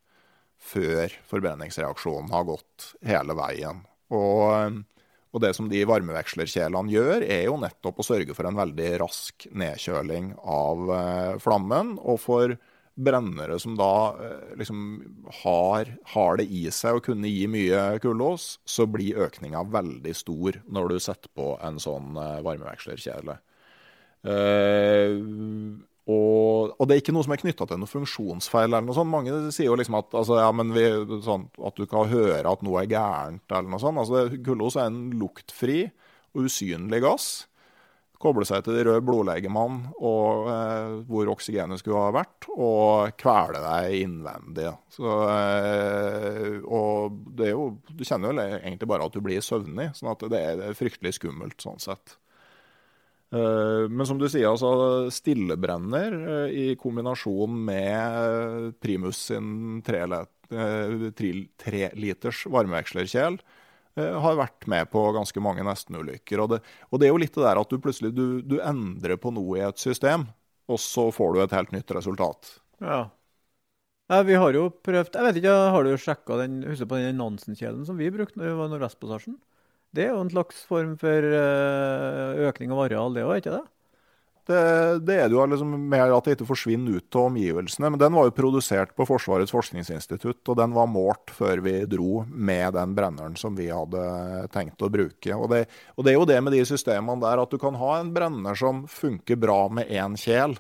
Speaker 1: Før forbrenningsreaksjonen har gått hele veien. Og og det som de varmevekslerkjelene gjør, er jo nettopp å sørge for en veldig rask nedkjøling av eh, flammen. Og for brennere som da eh, liksom har, har, det i seg å kunne gi mye kullås, så blir økninga veldig stor når du setter på en sånn eh, varmevekslerkjele. Uh, og, og, det er ikke noe som er knytta til noe funksjonsfeil. eller noe sånt. Mange sier jo liksom at, altså, ja, vi, sånn, at du kan høre at noe er gærent. eller noe sånt. Altså, Kullås er en luktfri og usynlig gass. Kobler seg til de røde blodlegemene eh, hvor oksygenet skulle ha vært, og kvele deg innvendig. Så, eh, og det er jo, Du kjenner jo egentlig bare at du blir søvnig, sånn at det er, fryktelig skummelt sånn sett. Eh, men som du sier, altså stillebrenner eh, i kombinasjon med Primus sin treliters tre varmevekslerkjel eh, har vært med på ganske mange nestenulykker. Og det, og det er jo litt det der at du plutselig du, du, endrer på noe i et system, og så får du et helt nytt resultat.
Speaker 2: Ja. ja vi har jo prøvd Jeg vet ikke, Har du sjekka den, på den Nansen-kjeden som vi brukte når vi var i Nordvestpassasjen? Det er jo en slags form for eh, økning av areal, det òg, ikke det?
Speaker 1: Det, det, er det jo liksom mer at det ikke forsvinner ut av omgivelsene. Men den var jo produsert på Forsvarets forskningsinstitutt, og den var målt før vi dro med den brenneren som vi hadde tenkt å bruke. Og det, og det er jo det med de systemene der at du kan ha en brenner som funker bra med én kjel,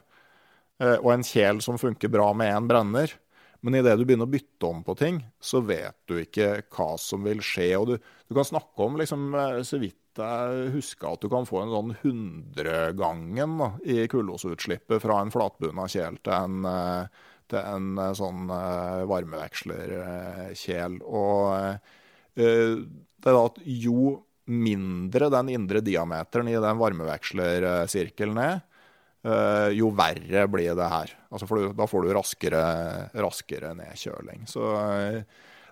Speaker 1: eh, og en kjel som funker bra med én brenner. Men idet du begynner å bytte om på ting, så vet du ikke hva som vil skje. Og du, du kan snakke om liksom, eh, så vidt vidt jeg husker at du kan få en sånn hundregangen i kullosutslippet fra en flatbunna kjel til en, eh, til en eh, sånn eh, varmevekslerkjel. Og det er da at jo mindre den indre diameteren i den varmevekslersirkelen er, jo verre blir det her. Altså for da får du raskere, raskere nedkjøling. Så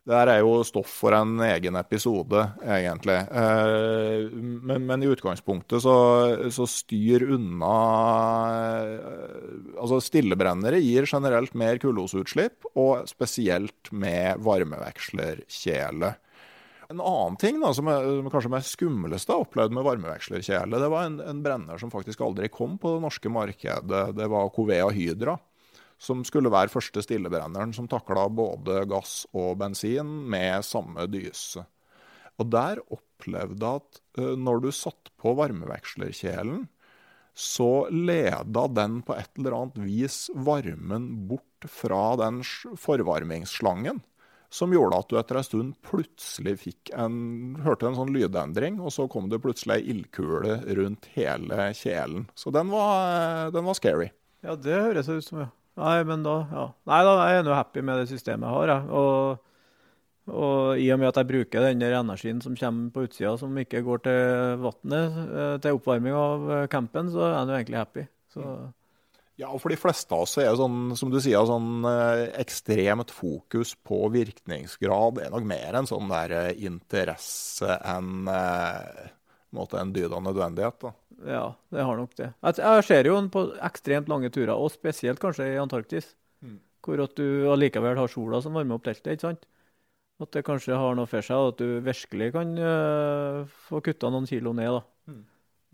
Speaker 1: det der er jo stoff for en egen episode, egentlig. Eh, men, men i utgangspunktet så, så, styr unna eh, Altså stillebrennere gir generelt mer kullosutslipp, og spesielt med varmevekslerkjele. En annen ting da, som er som kanskje mest skumleste jeg opplevde med varmevekslerkjele, det var en, en, brenner som faktisk aldri kom på det norske markedet. Det var Covea Hydra som skulle være første stillebrenneren som takla både gass og bensin med samme dyse. Og der opplevde jeg at uh, når du satt på varmevekslerkjelen, så leda den på et eller annet vis varmen bort fra den forvarmingsslangen. Som gjorde at du etter en stund plutselig fikk en, hørte en sånn lydendring, og så kom det plutselig ei ildkule rundt hele kjelen. Så den var, den var scary.
Speaker 2: Ja, det høres ut som, ja. Nei, men da ja. Nei, da er jeg nå happy med det systemet jeg har. Jeg. Og, og, i og med at jeg bruker den der energien som kommer på utsida, som ikke går til vannet, eh, til oppvarming av eh, campen, så er jeg nå egentlig happy. Så.
Speaker 1: Ja, for de fleste av oss er jo sånn, som du sier, sånn eh, ekstremt fokus på virkningsgrad. Det er nok mer en sånn der interesse enn en dyd av nødvendighet. da.
Speaker 2: Ja, det har nok det. Jeg ser jo på ekstremt lange turer, og spesielt kanskje i Antarktis. Mm. Hvor at du allikevel har sola som varmer opp teltet. ikke sant? At det kanskje har noe for seg, og at du virkelig kan uh, få kutta noen kilo ned. da. Mm.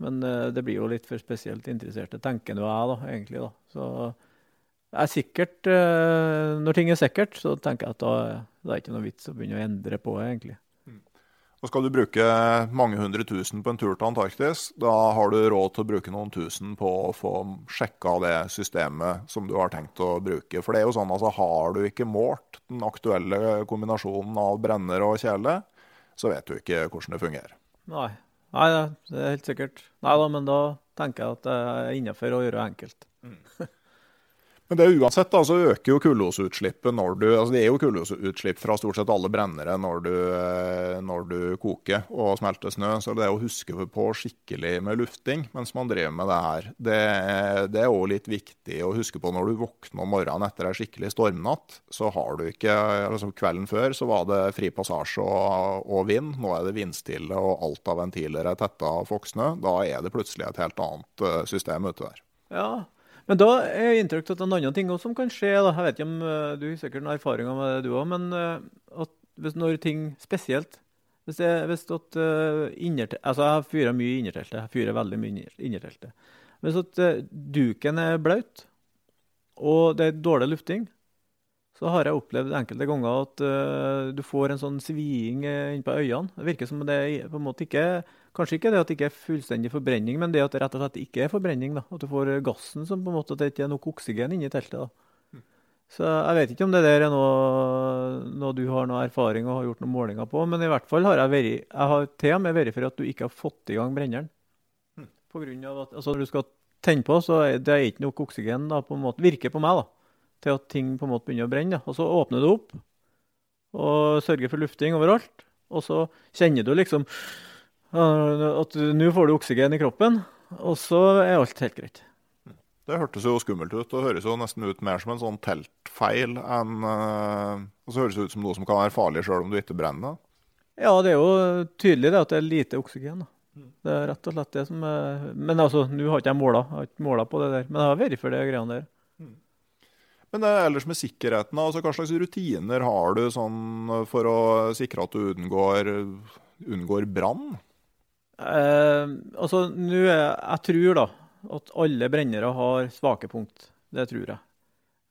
Speaker 2: Men uh, det blir jo litt for spesielt interesserte, tenker nå jeg, da, egentlig. da. Så jeg er sikkert, uh, Når ting er sikkert, så tenker jeg at da, da er det ikke noe vits å begynne å endre på det, egentlig.
Speaker 1: Og skal du bruke mange hundre tusen på en tur til Antarktis, da har du råd til å bruke noen tusen på å få sjekka det systemet som du har tenkt å bruke. For det er jo sånn altså, har du ikke målt den aktuelle kombinasjonen av brenner og kjele, så vet du ikke hvordan det fungerer.
Speaker 2: Nei, Nei det er helt sikkert. Nei da, men da tenker jeg at det er innafor å gjøre enkelt. Mm. [laughs]
Speaker 1: Men det uansett da, så øker jo kullosutslippet når du altså Det er jo kullosutslipp fra stort sett alle brennere når du, eh, når du koker og smelter snø. Så det å huske på skikkelig med lufting mens man driver med det her, det, det er òg litt viktig å huske på når du våkner om morgenen etter ei skikkelig stormnatt. Så har du ikke altså Kvelden før så var det fri passasje og, og vind. Nå er det vindstille og alt av ventiler er tetta av fokksnø. Da er det plutselig et helt annet eh, system ute der.
Speaker 2: Ja, men da er jeg inntrykk av en annen ting også som kan skje. Da. Jeg vet ikke om uh, Du har sikkert noen erfaringer med det, du òg. Men uh, at hvis når ting spesielt Hvis, jeg, hvis at, uh, innertel, altså Jeg fyrer mye i innerteltet. Jeg fyrer veldig mye i innerteltet. Hvis at duken er blaut, og det er dårlig lufting, så har jeg opplevd enkelte ganger at du får en sånn sviing uh, på øynene. Det virker som det på en måte ikke Kanskje ikke det at det ikke er fullstendig forbrenning, men det at det rett og slett ikke er forbrenning. da. At du får gassen som på en måte, at det ikke er nok oksygen inni teltet. da. Mm. Så Jeg vet ikke om det der er noe, noe, du har noe erfaring og har gjort noen målinger på, men i hvert fall har jeg, veri, jeg har til og med verifisert at du ikke har fått i gang brenneren. Mm. På grunn av at altså, Når du skal tenne på, så er det ikke nok oksygen da, på en måte, virker på meg da, til at ting på en måte begynner å brenne. da. Og Så åpner du opp og sørger for lufting overalt. Og så kjenner du liksom at nå får du oksygen i kroppen, og så er alt helt greit.
Speaker 1: Det hørtes jo skummelt ut, og høres jo nesten ut mer som en sånn teltfeil enn uh, Og så høres det ut som noe som kan være farlig sjøl om du ikke brenner.
Speaker 2: Ja, det er jo tydelig det at det er lite oksygen. da. Det er rett og slett det som er Men altså, nå har ikke jeg måla, jeg har ikke måla på det der. Men jeg har vært for de greiene der.
Speaker 1: Men det er ellers med sikkerheten, altså hva slags rutiner har du sånn for å sikre at du unngår, unngår brann?
Speaker 2: Eh, altså, nå Jeg tror da at alle brennere har svake punkt. Det tror jeg.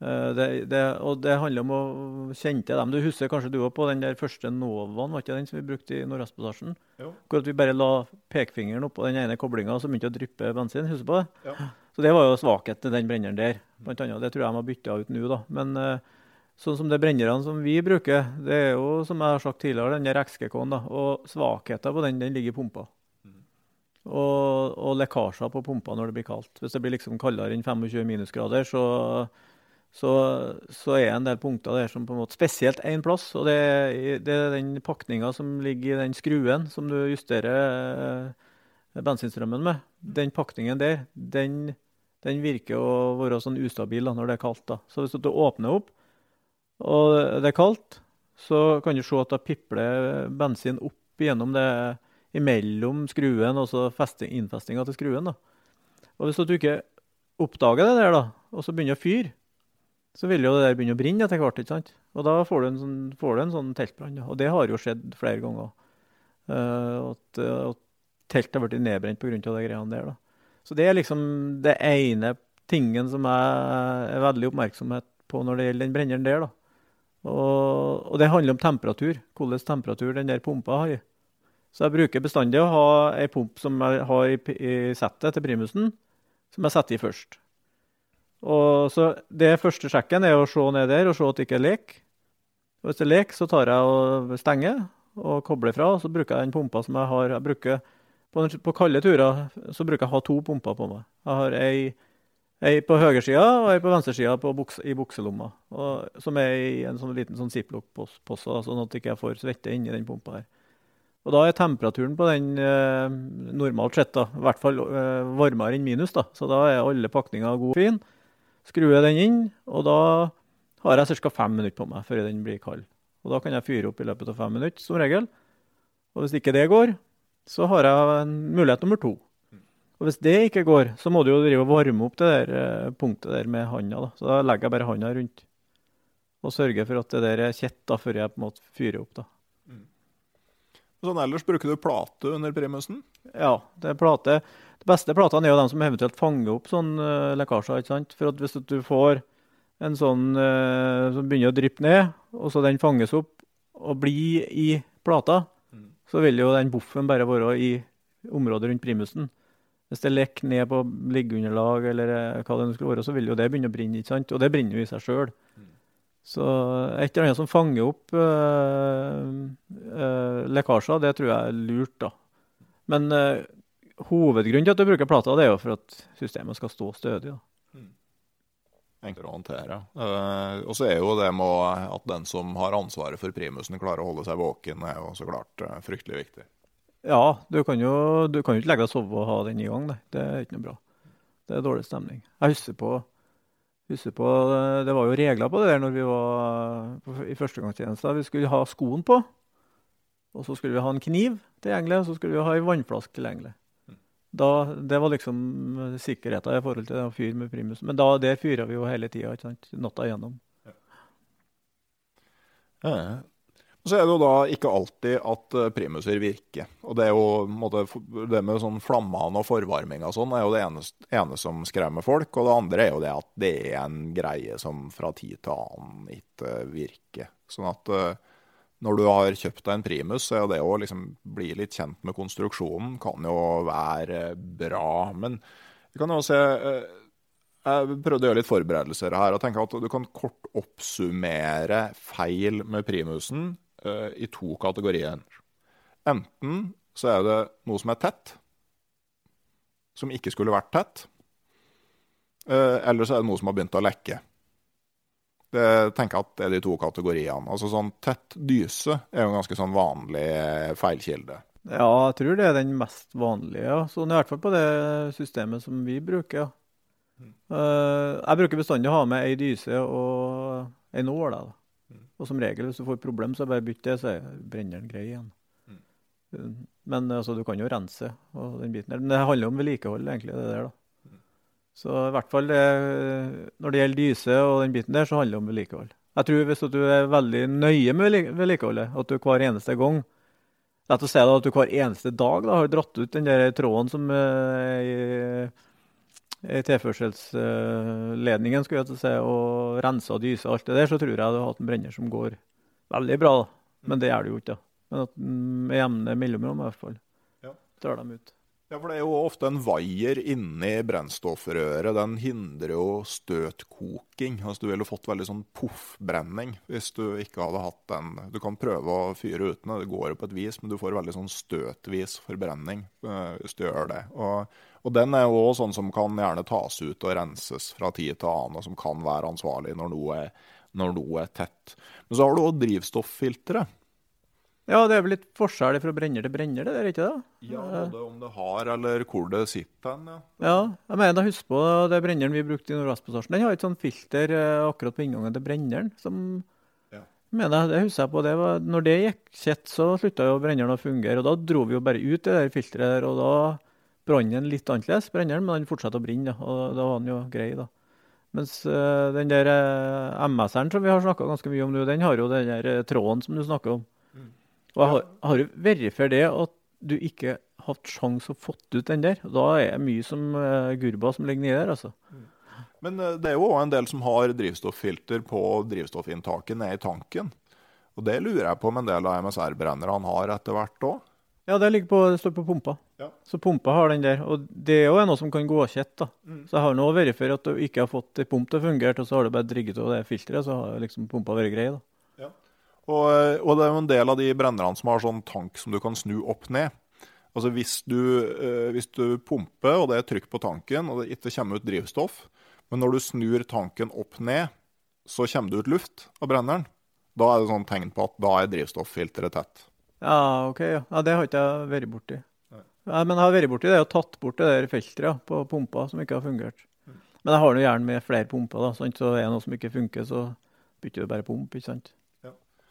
Speaker 2: Eh, det, det, og det handler om å kjenne til dem. Du husker kanskje du òg på den der første Novaen, var ikke den som vi brukte i Nordøstpassasjen? Hvor vi bare la pekefingeren oppå den ene koblinga, så begynte å dryppe bensin. Husker du på det? Ja. Så det var jo svakhet til den brenneren der. Blant annet. Det tror jeg de har bytta ut nå, da. Men uh, sånn som de brennerne som vi bruker, det er jo som jeg har sagt tidligere, den der XGK-en. da, Og svakheten på den, den ligger i pumpa. Og, og lekkasjer på pumpa når det blir kaldt. Hvis det blir liksom kaldere enn 25 minusgrader, så, så, så er en del punkter der som på en måte Spesielt én plass, og det, det er den pakninga som ligger i den skruen som du justerer eh, bensinstrømmen med. Den pakningen der, den, den virker å være sånn ustabil da, når det er kaldt. da. Så hvis du åpner opp, og det er kaldt, så kan du se at da pipler bensin opp gjennom det imellom skruen og så innfestinga til skruen. da. Og hvis du ikke oppdager det der, da, og så begynner å fyre, så vil jo det der begynne å brenne etter hvert. ikke sant? Og da får du en sånn, du sånn teltbrann. Og det har jo skjedd flere ganger. Uh, at, at teltet har blitt nedbrent pga. de greiene der. da. Så det er liksom det ene tingen som jeg er veldig oppmerksomhet på når det gjelder den brenneren der. da. Og, og det handler om temperatur, hvilken temperatur den der pumpa har. Så jeg bruker bestandig å ha ei pump som jeg har i, i settet til primusen, som jeg setter i først. Og så Det første sjekken er å se ned der og se at det ikke er lek. Og Hvis det er lek, så tar jeg og stenger og kobler fra. og Så bruker jeg den pumpa som jeg har. Jeg bruker, på, på kalde turer så bruker jeg å ha to pumper på meg. Jeg har ei, ei på høyresida og ei på venstresida på buks, i bukselomma. Og, som er i en sånn liten sånn ziplock-posse, sånn at jeg ikke får svette inni den pumpa her. Og da er temperaturen på den eh, normalt sett da, i hvert fall eh, varmere enn minus. da. Så da er alle pakninger god og fin. Skrur jeg den inn, og da har jeg ca. fem minutter på meg før den blir kald. Og da kan jeg fyre opp i løpet av fem minutter, som regel. Og hvis ikke det går, så har jeg mulighet nummer to. Og hvis det ikke går, så må du jo drive og varme opp det der eh, punktet der med handa. da. Så da legger jeg bare handa rundt og sørger for at det der er kjett da, før jeg på en måte fyrer opp. da.
Speaker 1: Sånn ellers bruker du plate under primusen.
Speaker 2: Ja, det er plate. De beste platene er jo de som eventuelt fanger opp sånn uh, lekkasjer. ikke sant? For at hvis du får en sånn eh, som begynner å dryppe ned, og så den fanges opp og blir i plata, så vil jo den boffen bare være i området rundt primusen. Hvis det lekker ned på liggeunderlag eller eh, hva det nå skulle være, så vil jo det begynne å brenne. ikke sant? Og det brenner jo i seg sjøl. Så et eller annet som fanger opp eh, eh, lekkasjer, det tror jeg er lurt, da. Men eh, hovedgrunnen til at du bruker plata, det er jo for at systemet skal stå stødig. da.
Speaker 1: Enklere å håndtere. Uh, og så er jo det med at den som har ansvaret for primusen, klarer å holde seg våken, er jo så klart uh, fryktelig viktig.
Speaker 2: Ja, du kan jo du kan jo ikke legge deg og sove og ha den i gang. Nei. Det er ikke noe bra. Det er dårlig stemning. Jeg husker på, husker på eh, Det var jo regler på det der når vi var i førstegangstjeneste. Vi skulle ha skoen på, og så skulle vi ha en kniv tilgjengelig, og så skulle vi ha ei vannflaske tilgjengelig. Da, det var liksom sikkerheten i forhold til å fyre med primus. Men da, der fyrer vi jo hele tida, natta igjennom.
Speaker 1: Eh, Så er det jo da ikke alltid at eh, primuser virker. Og det jo måte, det med sånn flammene og forvarming og sånn er jo det ene, ene som skremmer folk. Og det andre er jo det at det er en greie som fra tid til annen ikke virker. Sånn at eh, når du har kjøpt deg en primus, så er det å liksom bli litt kjent med konstruksjonen kan jo være bra. Men vi kan jo se eh, jeg prøvde å gjøre litt forberedelser her og tenke at du kan kort oppsummere feil med primusen eh, i to kategorier. Enten så er det noe som er tett, som ikke skulle vært tett, eh, eller så er det noe som har begynt å lekke. Det tenker jeg at det er de to kategoriene. Altså sånn Tett dyse er jo en ganske sånn vanlig eh, feilkilde.
Speaker 2: Ja, jeg tror det er den mest vanlige. Ja. Sånn i hvert fall på det systemet som vi bruker. ja. Eh, jeg bruker bestandig å ha med ei dyse og ei nål. da. Og som regel, hvis du får problem, så bare bytt det, så er- brenner den grei igjen. Mm. Men altså, du kan jo rense og den biten der. Men det handler om vedlikehold, egentlig, det der. da. Så i hvert fall det, når det gjelder dyse og den biten der, så handler det om vedlikehold. Jeg tror hvis du er veldig nøye med vedlikeholdet, at du hver eneste gang Lett å si da, at du hver eneste dag da, har dratt ut den der tråden som eh, i, i tilførselsledningen skulle jeg til å si, og rensa og alt det der, så tror jeg du har hatt en brenner som går veldig bra. da. Men det gjør det jo ikke. da. Men at mm, med jevne mellomrom i hvert fall
Speaker 1: Ja.
Speaker 2: drar dem ut.
Speaker 1: Ja, for Det er jo ofte en vaier inni brennstoffrøret. Den hindrer jo støtkoking. Altså, du ville fått veldig sånn poffbrenning hvis du ikke hadde hatt den. Du kan prøve å fyre uten, det går jo på et vis, men du får veldig sånn støtvis forbrenning uh, hvis du gjør det. Og, og den er jo også sånn som kan gjerne tas ut og renses fra tid til annen, og som kan være ansvarlig når noe, når noe er tett. Men så har du òg drivstofffilteret.
Speaker 2: Ja, det er vel litt forskjell fra brenner til brenner, det der, ikke det?
Speaker 1: Ja, både om det har eller hvor det sitter hen. Ja.
Speaker 2: ja, jeg mener, husk på det brenneren vi brukte i Nordvestpassasjen. Den har et sånt filter eh, akkurat på inngangen til brenneren. som ja. mener, Det husker jeg på. det var, når det gikk kjett, så slutta jo brenneren å fungere. og Da dro vi jo bare ut det der filteret der, og da brant den litt annerledes, brenneren, men den fortsatte å brenne. og Da var den jo grei, da. Mens uh, den der uh, MS-eren som vi har snakka ganske mye om nå, den har jo den der uh, tråden som du snakker om. Og jeg har, har jo verifiert det at du ikke har hatt sjanse å fått ut den der. Da er det mye som uh, gurba som ligger nedi der, altså.
Speaker 1: Men uh, det er jo òg en del som har drivstofffilter på drivstoffinntaket nede i tanken. Og det lurer jeg på om en del av MSR-brennerne har etter hvert òg.
Speaker 2: Ja, det, på, det, står på pumpa. Ja. Så pumpa har den der. Og det er jo noe som kan gå kjett. da. Mm. Så jeg har nå for at du ikke har fått ei pump til å fungere, og så har du bare drigget av det filteret, så har liksom pumpa vært grei. da.
Speaker 1: Og, og, det er jo en del av de brennerne som har sånn tank som du kan snu opp ned. Altså hvis du, eh, hvis du pumper, og det er trykk på tanken, og det ikke kommer ut drivstoff, men når du snur tanken opp ned, så kommer det ut luft av brenneren. Da er det sånn tegn på at da er drivstofffilteret tett.
Speaker 2: Ja, OK. Ja. ja det har ikke jeg vært borti. Ja, men jeg har vært borti det og tatt bort det der filteret på pumpa som ikke har fungert. Mm. Men jeg har nå gjerne med flere pumper, da, sant? så er det noe som ikke funker, så bytter du bare pump. ikke sant?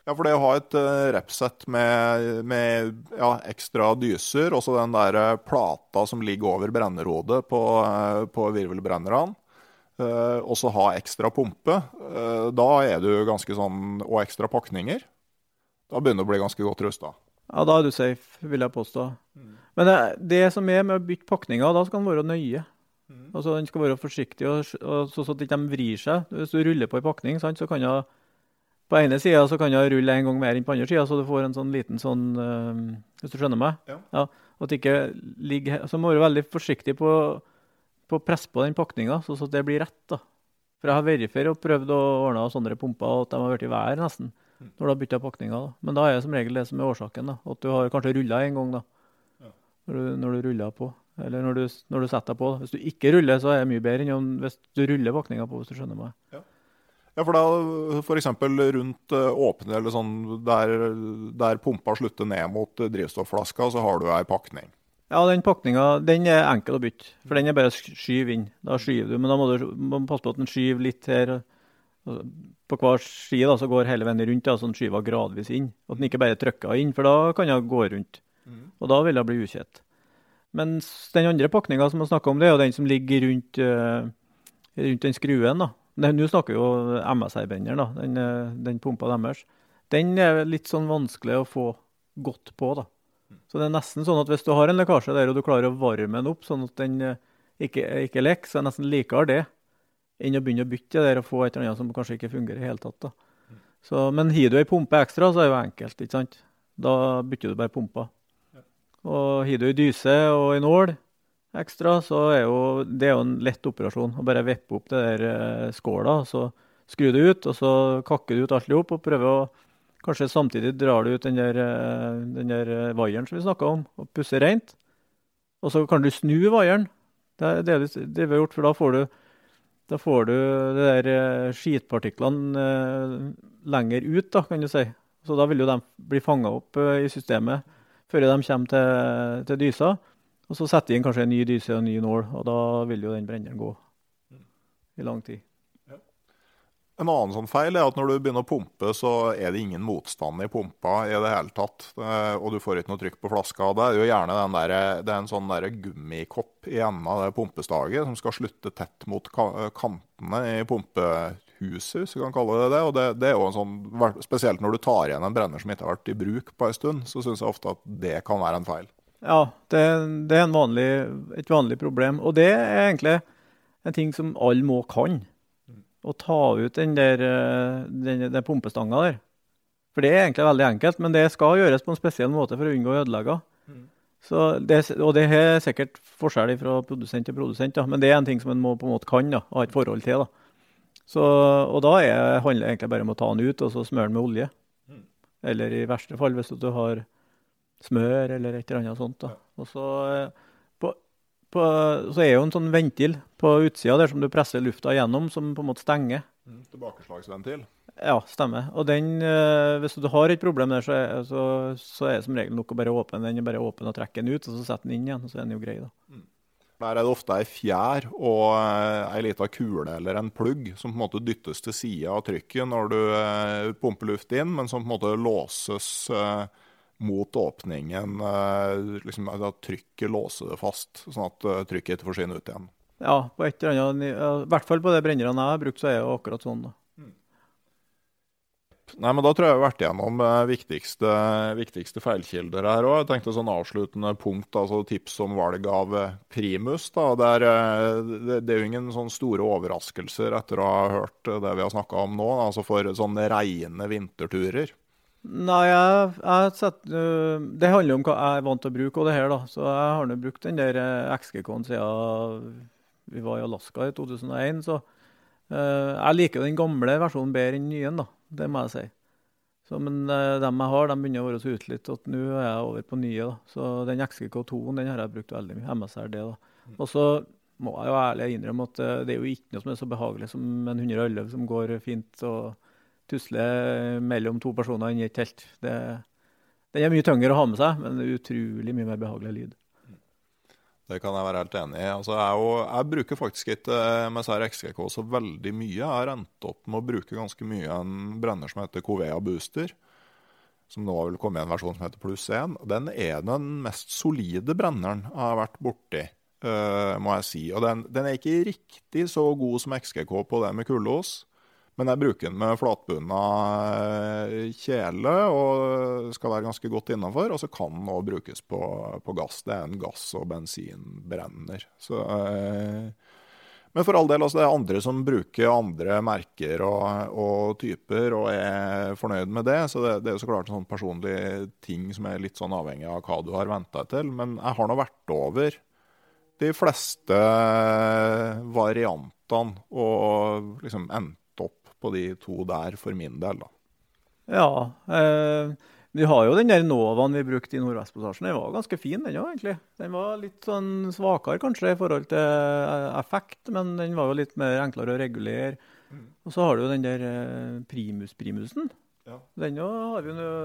Speaker 1: Ja, for det å ha et uh, repsett med, med ja, ekstra dyser, også den der uh, plata som ligger over brennerhodet på, uh, på virvelbrennerne, og så ha ekstra pumpe, da er du ganske sånn Og ekstra pakninger. Da begynner du å bli ganske godt rusta.
Speaker 2: Ja, da er du safe, vil jeg påstå. Mm. Men det, det, som er med å bytte pakninger, da skal den være nøye. Mm. Altså, Den skal være forsiktig, og, og, så, så at de ikke vrir seg. Hvis du ruller på en pakning, sant, så kan det på ene sida så kan du rulle en gang mer enn på andre sida, så du får en sånn liten sånn øh, Hvis du skjønner meg? Ja. ja at det ikke ligger Så må du være veldig forsiktig på, på å presse på den pakninga, sånn at det blir rett. da. For jeg har vært før og prøvd å ordne sånne pumper, og at de har blitt i vær nesten. Når du har bytta pakninger. Da. Men da er det som regel det som er årsaken. da. At du har kanskje rulla en gang da. Ja. Når, du, når du ruller på. Eller når du, når du setter deg på. Hvis du ikke ruller, så er det mye bedre enn hvis du ruller pakninga på, hvis du skjønner meg. Ja.
Speaker 1: Ja, for da f.eks. rundt eh, åpne, eller sånn der, der pumpa slutter ned mot drivstoffflaska, så har du ei pakning.
Speaker 2: Ja, den pakninga den er enkel å bytte, for den er bare skyv inn. Da skyver du, men da må du må passe på at den skyver litt her. På hver side da, så går hele veien rundt, da, så den skyver gradvis inn. At den ikke bare trykker inn, for da kan den gå rundt. Mm. Og da vil den bli ukjett. Mens den andre pakninga som vi snakker om, det er jo den som ligger rundt, uh, rundt den skruen. da. Nå snakker jo MSR-benderen, da, den, eh, den, pumpa deres. Den er litt sånn vanskelig å få godt på. da. Så det er nesten sånn at hvis du har en lekkasje der og du klarer å varme den opp sånn at den eh, ikke, ikke lekker, så er det nesten likere det enn å begynne å bytte der og få et eller annet som kanskje ikke fungerer i hele tatt. da. Så, men har du ei pumpe ekstra, så er det jo enkelt. ikke sant? Da bytter du bare pumpa. Og har du ei dyse og ei nål, ekstra, så er jo det er jo en lett operasjon. Å bare vippe opp det der eh, skåla, så skru det ut, og så kakker du ut alt i hop og prøver å Kanskje samtidig drar du ut den der, eh, den der eh, vaieren som vi snakka om, og pusser rent. Og så kan du snu vaieren. Det er det, det vi har gjort, for da får du da får du de der skitpartiklene lenger ut, da, kan du si. Så da vil jo de bli fanga opp i systemet før de kommer til, til dysa. Og så setter de inn kanskje en ny dyse og en ny nål, og da vil jo den brenneren gå i lang tid.
Speaker 1: En annen sånn feil er at når du begynner å pumpe, så er det ingen motstand i pumpa i det hele tatt. Og du får ikke noe trykk på flaska. Det er jo gjerne der, det er en sånn der gummikopp i enden av det pumpestaget som skal slutte tett mot kantene i pumpehuset, hvis vi kan kalle det det. Og det, det, er jo en sånn, Spesielt når du tar igjen en brenner som ikke har vært i bruk på en stund, så syns jeg ofte at det kan være en feil.
Speaker 2: Ja, det, det er vanlig, et vanlig problem. Og det er egentlig en ting som alle må kan. Å ta ut den der eh, den, den pumpestanga der. For det er egentlig veldig enkelt, men det skal gjøres på en spesiell måte for å unngå ødelegger. Mm. Så det, og det er sikkert forskjell fra produsent til produsent, da. men det er en ting som en må på en måte kan da, ha et forhold til. da. Så, og da er, handler det egentlig bare om å ta den ut og så smøre den med olje. Eller i verste fall hvis du har smør eller et eller annet sånt. da. Og så, eh, på, så er jo en sånn ventil på utsida der som du presser lufta gjennom, som på en måte stenger.
Speaker 1: Tilbakeslagsventil.
Speaker 2: Ja, stemmer. Og den, eh, hvis du har et problem der, så er, så, så er det som regel nok å bare åpne den. Bare åpne og trekke den ut, og så sette den inn igjen. og Så er den jo grei, da.
Speaker 1: Der er det ofte ei fjær og eh, ei lita kule eller en plugg som på en måte dyttes til sida av trykket når du eh, pumper luft inn, men som på en måte låses eh, mot åpningen. eh, liksom At trykket låser det fast, sånn at eh, trykket ikke forsvinner ut igjen.
Speaker 2: Ja, på et eller annet, I hvert fall på de brennerne jeg har brukt, så er det akkurat sånn. da.
Speaker 1: Nei, men Da tror jeg vi har vært igjennom eh, viktigste, viktigste feilkilder her òg. Jeg tenkte sånn avsluttende punkt, altså tips om valg av primus. da, Det er, det, det er jo ingen sånn store overraskelser etter å ha hørt det vi har snakka om nå. altså For sånne reine vinterturer.
Speaker 2: Nei, jeg, jeg setter, det handler om hva jeg er vant til å bruke og det her, da. Så jeg har nå brukt den der eh, XG-K-en siden vi var i Alaska i 2001. Så jeg liker den gamle versjonen bedre enn den nye, da. Det må jeg si. Så, men dem jeg har, de begynner å være så utslitt at nå er jeg over på nye. da. Så den XGK2-en den har jeg brukt veldig mye. MSRD, da. Og så må jeg jo ærlig innrømme at det er jo ikke noe som er så behagelig som en 111 som går fint og tusler mellom to personer inni et telt. Det, den er mye tyngre å ha med seg, men utrolig mye mer behagelig lyd.
Speaker 1: Det kan jeg være helt enig i. Altså, jeg, jo, jeg bruker faktisk ikke eh, MSR XGK så veldig mye. Jeg har endt opp med å bruke ganske mye en brenner som heter Covea Booster. Som nå vil komme i en versjon som heter Pluss 1. Den er den mest solide brenneren jeg har vært borti, uh, må jeg si. Og den, den er ikke riktig så god som XGK på det med kullås. Men jeg bruker den med flatbunna eh, kjele og skal være ganske godt innafor. Og så kan den òg brukes på, på gass. Det er en gass- og bensinbrenner. Så, eh, men for all del, altså det er andre som bruker andre merker og, og typer og er fornøyd med det. Så det, det er jo så klart en sånn personlig ting som er litt sånn avhengig av hva du har venta til. Men jeg har nå vært over de fleste variantene og liksom opp på de to der for min del, da.
Speaker 2: Ja. Eh, vi har jo den der Novaen vi brukte i Nordvestpassasjen. Den var ganske fin, den òg, egentlig. Den var litt sånn svakere kanskje i forhold til eh, effekt, men den var jo litt mer enklere å regulere. Og så har du jo den der eh, Primus-primusen.
Speaker 1: Ja.
Speaker 2: Den har vi jo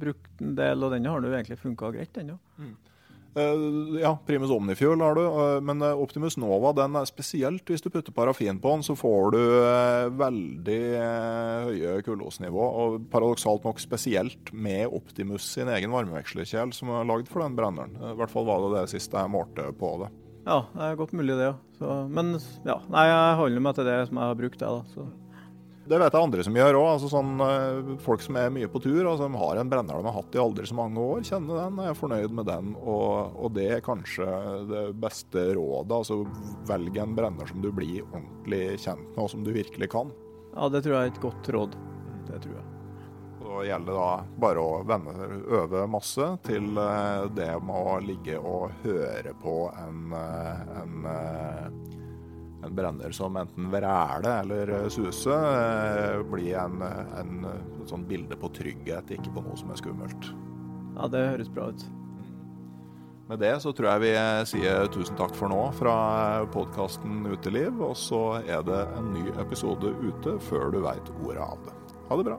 Speaker 2: brukt en del, og den har jo egentlig funka greit, den òg.
Speaker 1: Eh, ja, Primus Omnifuel har du, eh, men eh, Optimus Nova den er spesielt. Hvis du putter parafin på den, så får du eh, veldig eh, høye kullosnivå. Og paradoksalt nok spesielt med Optimus sin egen varmevekslerkjel som er lagd for den brenneren. Eh, I hvert fall var det det siste jeg målte på det.
Speaker 2: Ja, det er godt mulig, det Så, Men ja, nei, jeg holder meg til det som jeg har brukt, jeg, da. Så.
Speaker 1: Det vet jeg andre som gjør òg. Altså sånn, eh, folk som er mye på tur, og som har en brenner de har hatt i aldri så mange år, kjenner den, er fornøyd med den. Og, og det er kanskje det beste rådet. Altså velg en brenner som du blir ordentlig kjent med, og som du virkelig kan.
Speaker 2: Ja, det tror jeg er et godt råd. Det tror jeg.
Speaker 1: Så gjelder det da bare å vende, øve masse til eh, det med å ligge og høre på en, eh, en, en brenner som enten vræler eller suser, suse, eh, blir en, en, et sånt bilde på trygghet, ikke på noe som er skummelt.
Speaker 2: Ja, det høres bra ut.
Speaker 1: Med det så tror jeg vi sier tusen takk for nå fra podkasten Uteliv, og så er det en ny episode ute før du veit ordet av det. Ha det bra.